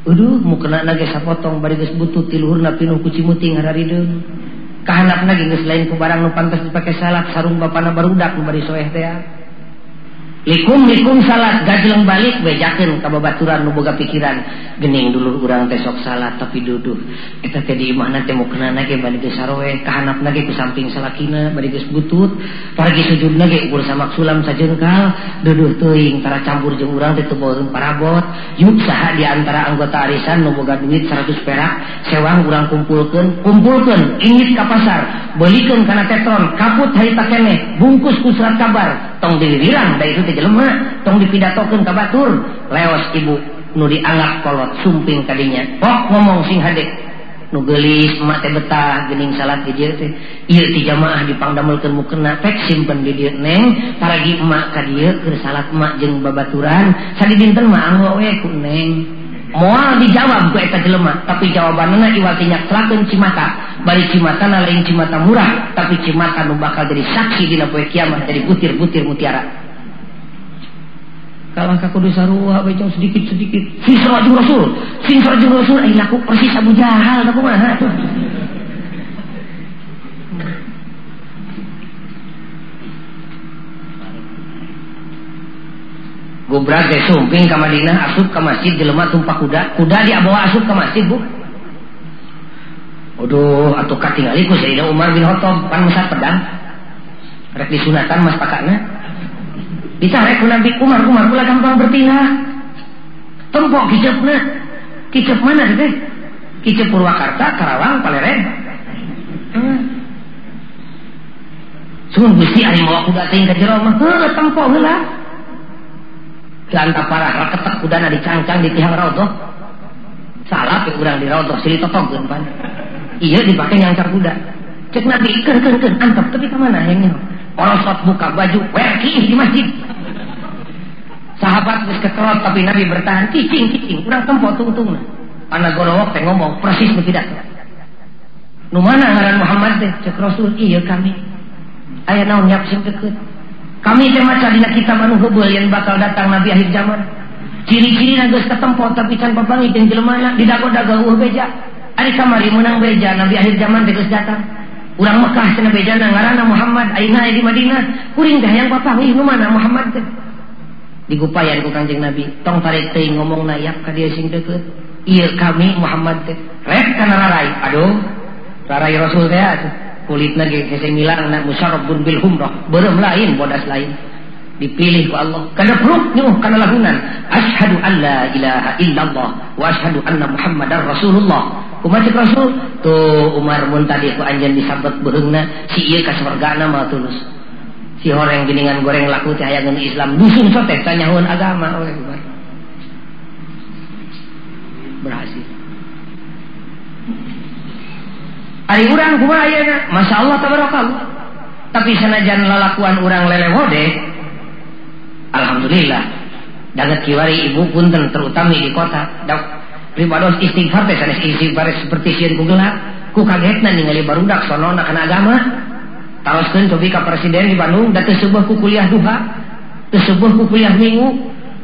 Uduh mu kena nage sapotong bari geus butut ti luhurna pinuh ku cimuting hararideun kahanap nage geus lain ku barang nu pantas dipake salat sarung bapana barudak nu bari soeh likum likum salat. Gajleng balik bejakin kababaturan nuboga pikiran. Gening dulu urang besok salat tapi duduk eta teh di imahna teh mau kenana ge bari geus saroe kahanap nage ku samping salakina bari geus butut paragi sujud nage ukur sama sulam sajengkal duduh teuing tara campur jeung urang teh tebogeun parabot. Yuk saha di antara anggota arisan nuboga duit 100 perak sewang urang kumpulkeun kumpulkeun ingit ka pasar beulikeun kana tetron kaput harita keneh bungkus ku surat kabar tong dilirang da itu teh jelema tong dipidatokeun ka batur leos ibu nu dianggap kolot sumping kadinya. Pok ngomong sing hadek nu gelis emak teh betah gening salat di dieu teh. Ieu ti jamaah dipangdamelkeun mukena pek simpen di dieu neng paragi emak ka dieu keur salat emak jeung babaturan. Sadi dinten mah anggo we ku neng. Moal dijawab ku eta jelema, tapi jawabanna iwal tinyak telakeun cimata. Bari cimata lain cimata murah, tapi cimata nu bakal jadi saksi dina poe kiamat jadi butir-butir mutiara. Kalau ka kudu sarua bae sedikit-sedikit. Sing sarajung Rasul, sing sarajung Rasul ai laku persis Abu Jahal aku mah. Gubrak teh sumping ke Madinah asup ke masjid jelema tumpah kuda. Kuda dia bawa asup ke masjid bu. Aduh atau katingali ku Sayyidina Umar bin Khattab. Pan musat pedang. Rek disunatan mas pakakna ditarik Nabi Umar Umar pula gampang bertindak tempok kicepna kicep mana teh kicep Purwakarta Karawang Paleren hmm. Sungguh Gusti ari mawa kuda teh ka jero mah heuh tempok heula Lanta parah ketek kudana dicangcang di tiang rodoh. Salah pe urang di rodoh sili totogkeun pan. Iya dipakai nyangcar kuda. Cek nabi ikan ikan antap tapi ke mana yang Orosot buka baju werki di masjid. Sahabat kekerot tapi Nabi bertahan cicing cicing urang tempo tungtung. Ana gorowok teh ngomong persis tidak. Nu mana ngaran Muhammad teh cek Rasul iya kami. Aya naon nyiap sing deket. Kami teh maca dina kita hubul yang bakal datang Nabi akhir zaman. Ciri-ciri geus ketempo tapi can papangi jeung jelema di dago-dago beja. Ari kamari menang beja Nabi akhir zaman teh geus datang. Urang Mekah cenah bejana ngaranna Muhammad ayeuna di Madinah. Kuring dah yang papangi nu mana Muhammad teh. Digupayan ku Kanjeng Nabi, tong tarik teuing ngomongna yak ka dieu sing deukeut. Ieu kami Muhammad teh. Rek kana rarai. Aduh. Rarai Rasul teh kulit lagi hese milang nak musyarabun bil humrah berem lain bodas lain dipilih ku Allah karena perut nyuh karena lahunan ashadu an la ilaha illallah wa ashadu anna muhammadar rasulullah kumacik rasul tu Umar mun tadi ku anjan disabet beheungna si ieu ka surgana mah tulus si horeng geningan goreng laku teh aya Islam dusun sotek tanyahuan agama oleh Umar berhasil Ari urang kumaha ayeuna? Masya Allah tabarakallah. Tapi sanajan lalakuan urang lelewode, Alhamdulillah. Dagat kiwari ibu punten terutama di kota. Dok, ribados istighfar teh sanes istighfar seperti sieun ku gelap. Ku kagetna ningali barudak sonona kana agama. Taroskeun cobi ka presiden di Bandung da teu sebuah ku kuliah duha, teu sebuah ku kuliah minggu,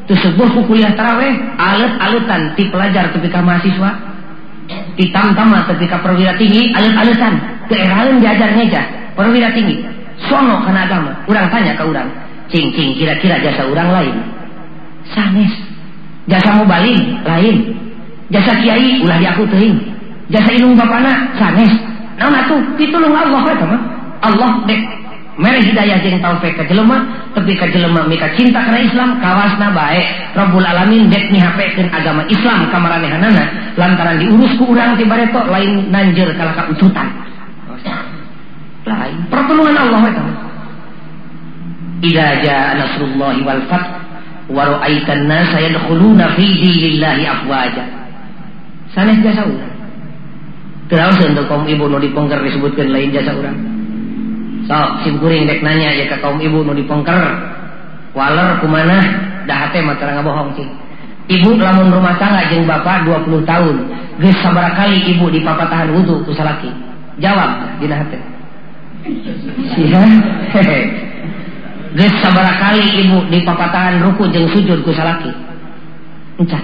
teu sebuah ku kuliah taraweh, alet-aletan ti pelajar tepi ka mahasiswa. Ditamtama tepi ka perwira tinggi, alet-aletan. Keerahan diajar ngeja, perwira tinggi. Sono kana agama. Urang tanya ke urang, cing cing kira-kira jasa urang lain. Sanes. Jasa mobalin lain. Jasa kiai ulah diaku teuing. Jasa ilung bapana sanes. Naon atuh pitulung Allah eta mah. Allah dek mere hidayah jeung taufik ka jelema tapi ka jelema mika cinta kana Islam kawasna bae Rabbul Alamin dek nyihapekeun agama Islam ka maranehanana lantaran diurus ku urang ti bareto lain nanjeur kala ka ucutan. Lain. Pertolongan Allah eta Idza jaa nasrullahi wal fath wa ra'aitan nasa yadkhuluna fi dinillahi afwaja. Sanes jasa urang. Terus untuk kaum ibu nu dipongker disebutkan lain jasa urang sok simkuring dek nanya ya ke kaum ibu nu dipongker. Waler kumana dah hate mah terang bohong sih. Ibu lamun rumah tangga jeung bapak 20 tahun geus sabaraha kali ibu di papatahan wudu ku salaki. Jawab dina hate sia geus sabaraha kali ibu di papatahan ruku jeung sujud ku salaki. Encah.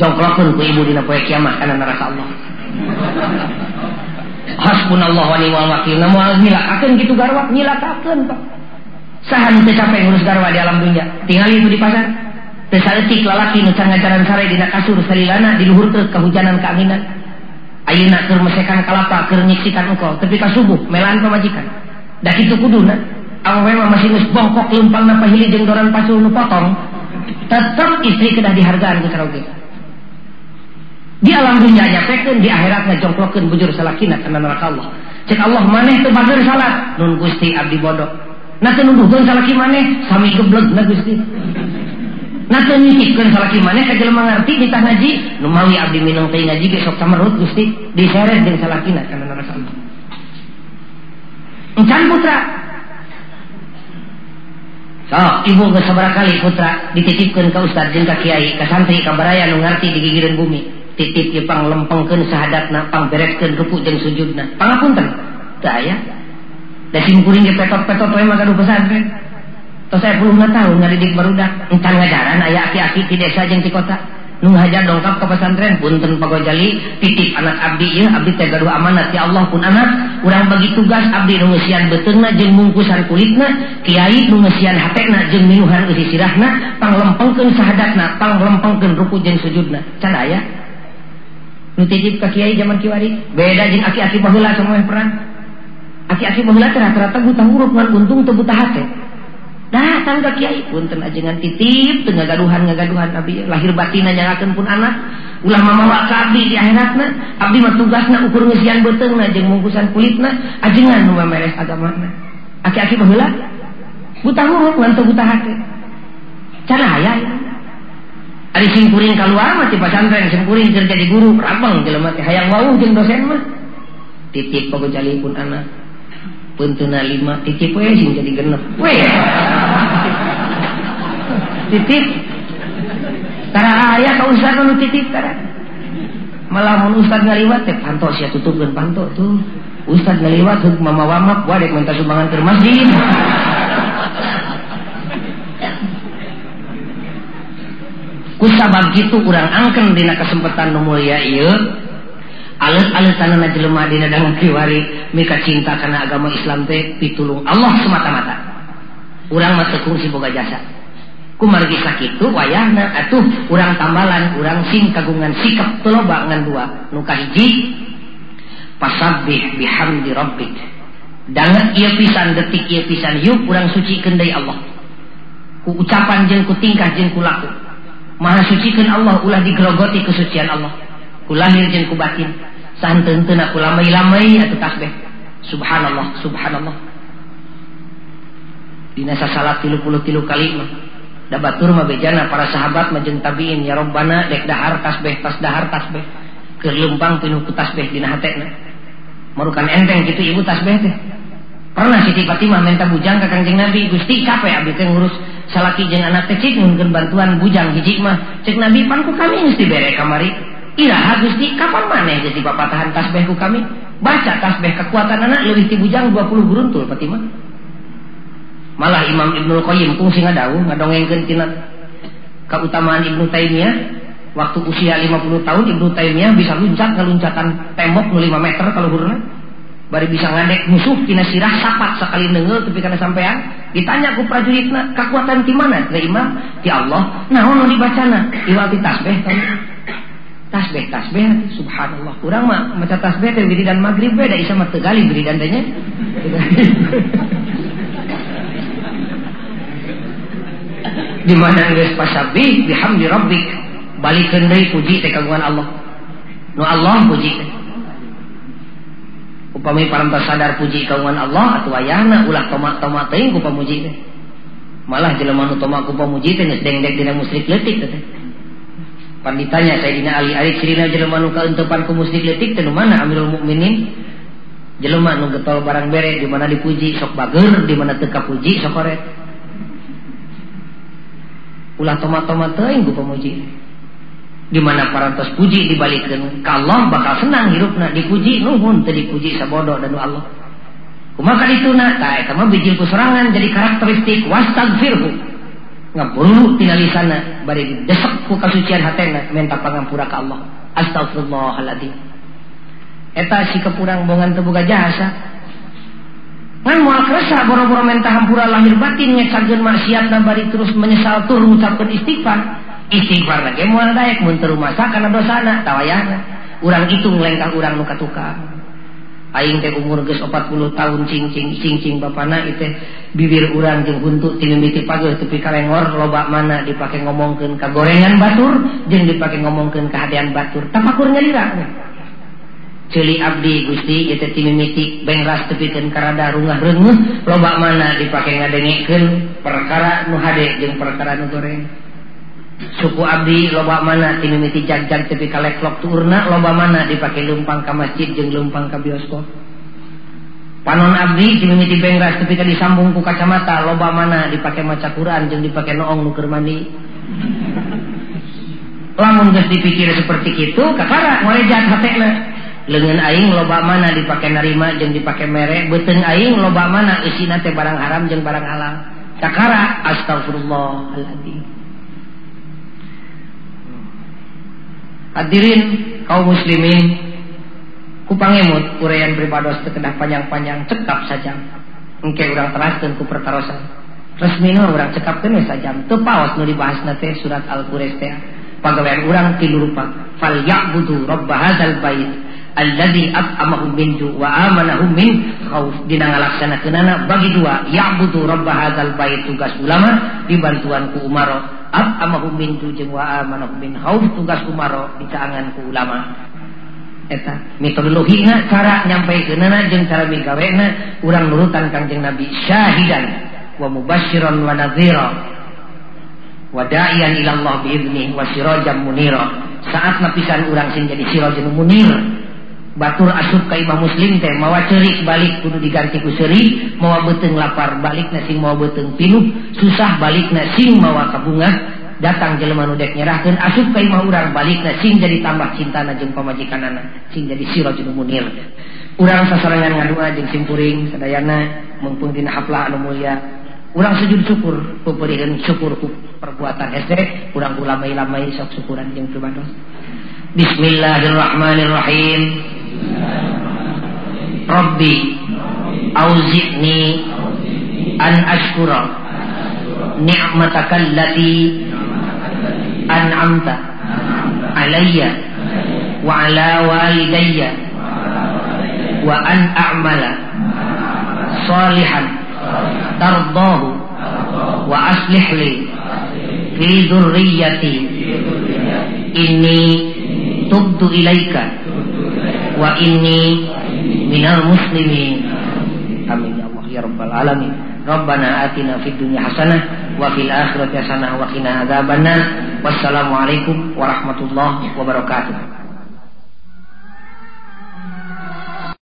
Jongklokeun ku ibu dina poe kiamat kana neraka Allah hasbunallah wa ni'mal wakil. Namun nyilakakeun gitu garwa nyilakakeun pak. Sahan teu capek ngurus garwa di alam dunia. Tinggal itu di pasar. Teu saeutik lalaki nu can ngajaran sare dina kasur salilana di luhur teu kahujanan keanginan ayeuna keur mesekan kalapa keur nyiksikan engkau. Tapi ka subuh melaan pamajikan da kitu kuduna awewe memang masih geus bongkok leumpang na pahili jeung doran pasul nu potong tetep istri kedah dihargaan ku saroge di alam dunia nyapekeun di akhirat ngajongklokeun bujur salakina kana neraka Allah. Cek Allah maneh teu bager salat. Nun Gusti abdi bodoh na teu nuduhkeun salaki maneh sami gebleg na Gusti. Na teu nyicipkeun salaki maneh ka jelema ngarti ditah ngaji nu abdi minang teh ngaji ge sok camerut Gusti. Diseret jeung salakina kana neraka Allah. Encan putra. So, ibu ke kali putra. Dititipkan ke ustad jeung ka kiai, ka santri, ka baraya nu ngarti di gigireun bumi titik Jepang lempengkeun sahadatna napang beresken rukuk jeung sujudna. Pangapunten daya da kuring ge petot-petot we mah gaduh pesantren tos saya puluh tahun ngadidik barudak encan ngajaran aya aki-aki di desa jeung di kota. Nu hajar dongkap ke pesantren punten pagojali titik anak abdi ya abdi teh gaduh amanat. Ya Allah pun anak urang bagi tugas abdi nu ngeusian beuteungna jeung mungkusan kulitna kiai nu ngeusian hatena jeung minuhan eusi sirahna panglempengkeun sahadatna panglempengkeun ruku jeung sujudna. Can aya? Nutitip ke kiai zaman kiwari. Beda jeng aki-aki bahula semua yang perang. Aki-aki bahula rata-rata buta huruf ngan untung tuh buta hati. Datang ke kiai punten ajengan titip tengah gaduhan ngagaduhan. Abdi lahir batin nyalakeun pun anak. Ulah mamawa ka abdi di akhiratna. Abdi mah tugasna ukur ngesian beteungna jeung mungkusan kulitna. Ajengan nu meres agamana aki-aki bahula buta huruf ngan buta hati. Cara aya ya Ari simkuring keluar mah di pesantren kerja di guru rabang jelema teh hayang wau jeung dosen mah. Titip pagojali pun anak. Punteuna lima titip we sing jadi genep. We. titip. Tara aya ka ustaz nu titip tara. Malah mun ustaz ngaliwat teh panto sia tutupkeun panto tuh. Ustaz ngaliwat mama wamak wadek minta sumbangan ke masjid. kusabab gitu kurang angken dina kesempatan mulia ieu. Alat-alat tanah jelema dina dangun kiwari mereka cinta karena agama Islam teh pitulung Allah semata-mata. Urang masuk si boga jasa. Kumargi sakitu wayahna atuh urang tambalan urang sing kagungan sikap teloba ngan dua nuka hiji pasabbih bihamdi rabbik. Dangan ieu pisan detik ieu pisan yuk urang suci kendai Allah. Ku ucapan jeng ku tingkah jeng ku laku. Maha sucikan Allah ulah digerogoti kesucian Allah. Kulahir jeung ku batin. Santeun aku lamai-lamai atau tasbih. Subhanallah, subhanallah. Dina salat tilu puluh tilu kali mah. Da batur mah bejana para sahabat mah jeung tabiin ya Rabbana dek dahar tasbih tas dahar tasbih. Keur leumpang pinuh ku tasbih dina hatena. Marukan enteng gitu ibu tasbih teh. Pernah Siti Fatimah minta bujang ke kanjeng Nabi Gusti capek teh ngurus salaki jeung anak teh cik bantuan bujang hiji mah cek Nabi pan ku kami mesti bere kamari Iraha Gusti, kapan mana jadi tahan tasbihku kami? Baca tasbih kekuatan anak lebih tibujang 20 guruntul Fatimah. Malah Imam Ibnu Qayyim kung sing ngadau ngadongengkeun tina keutamaan Ibnu Taimiyah waktu usia 50 tahun Ibnu Taimiyah bisa luncat ngeluncatan tembok 5 meter kalau hurna bari bisa ngadek musuh tina sirah sapat sekali nengel tapi karena sampean ditanya ku prajuritna kekuatan di mana? Teh imam di Allah nah ono dibacana? Iwati tasbih tasbih tasbih subhanallah. Kurang mah maca tasbih teh wiridan maghrib beda isa mah tegali wiridan teh di mana geus pasabih? Bihamdi rabbik. Balikeun deui puji teh kagungan Allah. Nu Allah puji teh upami parantos sadar puji kagungan Allah atau ayana ulah tomat-tomat teuing ku pamuji teh. Malah jelema nu tomat ku pamuji teh geus dengdek dina musyrik leutik teh pan ditanya Sayyidina Ali ari cirina jelema nu kaentepan ku musyrik leutik teh mana Amirul Mukminin? Jelema nu getol barang bere di mana dipuji sok bager di mana teu kapuji sok koret ulah tomat-tomat teuing ku pamuji di mana parantos puji dibalikin kalau bakal senang hirupna dipuji nuhun dipuji sabodo dan Allah. Kumaha itu nak tak eta mah bijil serangan jadi karakteristik wastagfirhu ngabulu tina lisana bari didesak ku kasucian hatena minta pangampura ka Allah. Astagfirullahaladzim eta si kepurang bongan terbuka jasa. Ngan moal kerasa boro-boro minta hampura lahir batin ngekageun maksiat bari terus menyesal tur mengucapkan istighfar istighfar lagi mau dayak muntur masa karena dosana tawayana urang itu lengkah urang nuka tukang aing teh umur geus 40 tahun cing cing bapana itu bibir urang jeung untuk tinggi miti pager tepi kalengor loba mana dipake ngomongkeun ka gorengan batur jeung dipake ngomongkeun ka hadean batur. Tapakur nyalira Celi abdi Gusti eta timimiti bengras tepikeun karada rungah reuneuh loba mana dipake ngadengikeun perkara nu hade jeung perkara nu goreng. suku Abdi loba mana timiti jajan ka leklok turna loba mana dipakai lumpang ke masjid jeung lumpang ke bioskop. Panon Abdi timiti bengras tepi tadi disambung ku kacamata. Loba mana dipakai maca Quran jeung dipakai noong nuker mandi. Lamun geus dipikir seperti itu kakara ngorejat hatena lengan aing loba mana dipakai narima jeung dipakai mere. Beuteung aing loba mana isina teh barang haram jeung barang halal. Kakara astagfirullahaladzim. Hadirin kaum muslimin kupangemut uraian beribados terkedah panjang-panjang cekap saja. Engke urang teraskeun ku pertarosan resmina urang cekapkeun we saja. Teu paos nu dibahas nate surat al-quraish teh. Pagawean urang tilu rupa. Fal ya'budu rabb hadzal bait alladzi at'amahum min ju wa amanahum min khauf. Dina ngalaksanakeunana bagi dua ya'budu rabb hadzal bait tugas ulama dibantuan ku umaro. Ab amahum min jeung wa amanahum min hauf tugas kumaro dicaangan ku ulama. Eta metodologina cara nyampaikeunana jeung cara migawena urang nurutan kanjeng Nabi syahidan wa mubasyiran wa nadhira wa da'iyan ila Allah biidznih wa sirajan munira. Saat napisan urang sing jadi sirajan munir Batur asup Kaimah muslim teh mawa cerik balik kudu diganti ku seri mawa beteng lapar balik nasing mawa beteng pinuh susah balik nasing mawa kabunga datang jelema nu dek nyerahkeun asup ka imah urang balik sing jadi tambah cintana jeung pamajikanana sing jadi sirajul munir. Urang sasarangan ngadua jeung simpuring sadayana mumpung dina haplah anu mulia. Urang sujud syukur pupurikeun syukur ku perbuatan hese urang ulamai-lamai sok syukuran jeung pribados Bismillahirrahmanirrahim. Rabbi Auzi'ni An ashkura Ni'mataka allati An'amta Alayya Wa ala walidayya Wa an a'mala Salihan Tardahu Wa aslih li Fi dhurriyati Inni Tubtu ilaika wa inni minal muslimin. Amin ya Allah ya rabbal alamin. Rabbana atina fid dunya hasanah wa fil akhirati hasanah wa qina adzabannar. Wassalamu alaikum warahmatullahi wabarakatuh